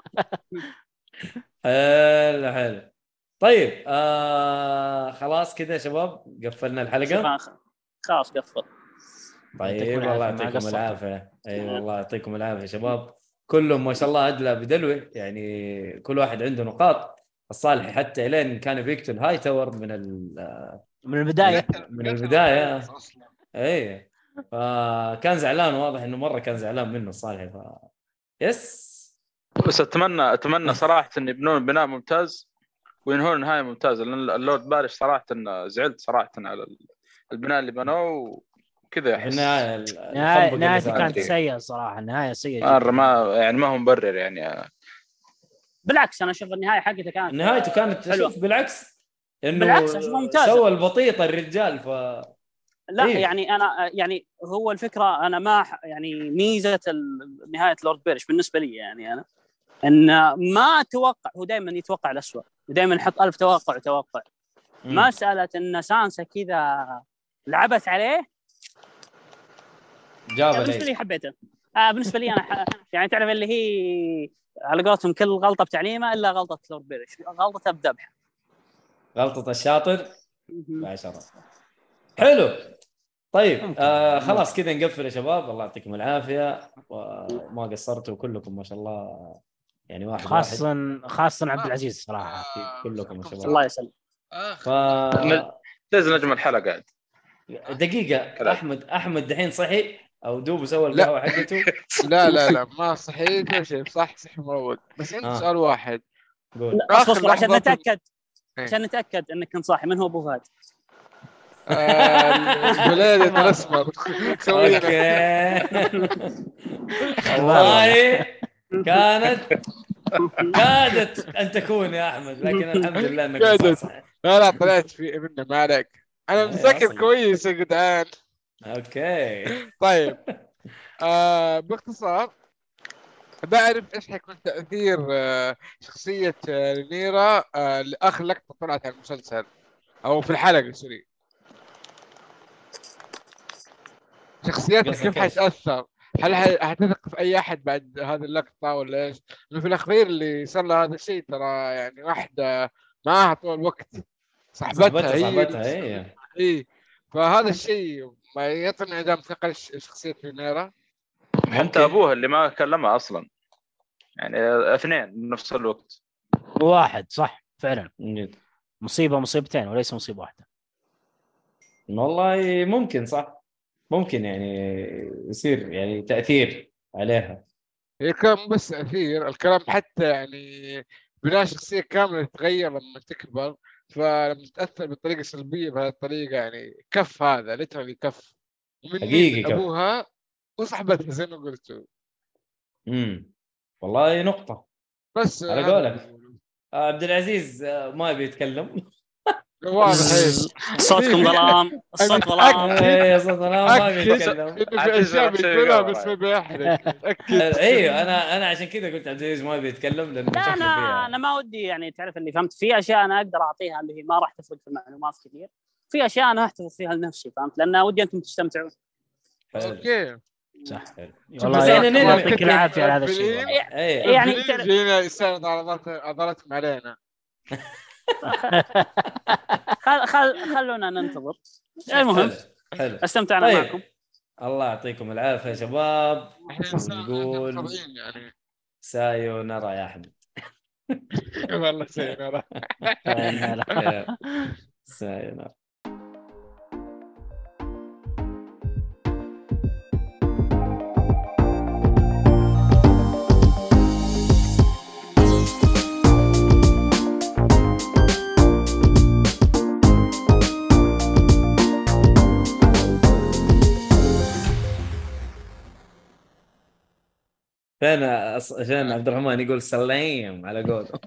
حلو حلو. طيب آه خلاص كذا يا شباب قفلنا الحلقة. خلاص قفل. طيب الله يعطيكم. العافية. أي والله يعطيكم العافية شباب. كلهم ما شاء الله ادلى بدلوه يعني كل واحد عنده نقاط. الصالحي حتى إلين كان بيقتل هاي تاور من ال من البداية. من أصلاً. اي فكان زعلان واضح إنه مرة كان زعلان منه الصالحي ف yes. بس اتمنى أتمنى صراحة إن يبنون بناء ممتاز وينهون نهاية ممتازة لأن اللورد فارس صراحة زعلت صراحة على البناء اللي بنوه. وكذا أحس النهايه نهايته. كانت. سيئة صراحة النهاية سيئة. مره ما يعني ما هو مبرر يعني بالعكس أنا أشوف النهاية حقته كانت نهايته كانت. شوف بالعكس إنه بالعكس، أشوفها ممتازة. سوى البطيطة الرجال ف لا إيه. يعني أنا يعني هو الفكرة أنا ما يعني ميزة ال- نهاية لورد بيرش بالنسبة لي يعني أنا إن ما أتوقع هو دائما يتوقع الاسوء ودائما يحط ألف توقع وتوقع مم. مساله إن سانسا كذا لعبت عليه جاب بالنسبة لي حبيته. آه بالنسبة لي أنا ح... يعني تعرف اللي هي على قولتهم كل غلطة بتعليمه إلا غلطة لورد بيرش غلطته بذبح غلطة الشاطر. عشرة حلو. طيب آه خلاص كذا نقفل يا شباب. الله يعطيكم العافية. وما قصرتوا كلكم ما شاء الله. يعني واحد واحد. خاصه خاصه عبد العزيز صراحة. آه، كلكم يا شباب. الله يسلمك. آخ. ف... تز نجم الحلقة. قاعد دقيقة. كلام. احمد أحمد دحين صحي. أو دوب سوى القهوة حقته. لا لا لا ما صحيح كل شيء صح صح مروق بس عندي آه. سؤال واحد. قول. أصبر عشان نتأكد. إيه. عشان نتأكد إنك كنت صاحي. من هو أبو فهد؟ آه، البليد الاسمر okay. والله كانت كادت أن تكون يا أحمد لكن الحمد لله إنك كادت. صح. لا لا طلعت في منه ما عليك. أنا إيه، مذاكر. كويس يا جدعان okay. طيب. آه باختصار بعرف إيش حيكون تأثير آه شخصية آه نيرا آه لاخر لقطه طلعت على المسلسل أو في الحلقة سوري. شخصيتها كيف؟ حتأثر؟ هل حتثق في أي أحد بعد هذه اللقطة ولا إيش؟ لأنه في الأخير اللي صار له هذا الشيء ترى يعني واحدة معاها طول الوقت. صاحبتها صاحبتها هي. صاحبتها اللي- اي اي فهذا الشيء ما يعطيني عدم ثقه لش- شخصيه نيرا ممكن. حتى ابوها اللي ما كلمها أصلا. يعني اثنين بنفس الوقت. واحد صح فعلا. مصيبة مصيبتين وليس مصيبة واحدة. والله ممكن صح. ممكن يعني يصير يعني تأثير عليها. هي كان بس تأثير. الكلام حتى يعني بناء شخصية كاملة تتغير لما تكبر. فلما تتأثر بطريقه سلبيه بهذه الطريقة يعني كف هذا ليترالي كف ومن حقيقي. أبوها وصاحبتها زي ما قلتوا امم والله نقطة بس على قولك. آه، عبد العزيز آه، ما يبي يتكلم. صوتكم ظلام الصوت ظلام. إيه صوت أنا ما يبي أكد. يتكلم انه في اشياء بيقولها بس ما. بيحرق. أيوه أنا أنا عشان كذا قلت عبد العزيز ما يبي يتكلم لأنه لا أنا فيها. أنا ما ودي يعني تعرف اللي فهمت. في أشياء أنا أقدر أعطيها اللي هي ما راح تفرق في المعلومات كثير. في أشياء أنا أحتفظ فيها لنفسي فهمت؟ لأن ودي أنتم تستمتعون. okay. صح حلو. والله. يعطيك العافية على هذا الشيء. إيه. يعني جينا يستند على عضلاتكم علينا. خل خل خلونا ننتظر. المهم حلو. حلو. استمتعنا طيب. معكم. الله يعطيكم العافية يا شباب. نقول- يعني. sayonara يا أحمد. والله سينا سايو فين عشان عبد الرحمن يقول سلام على قوله.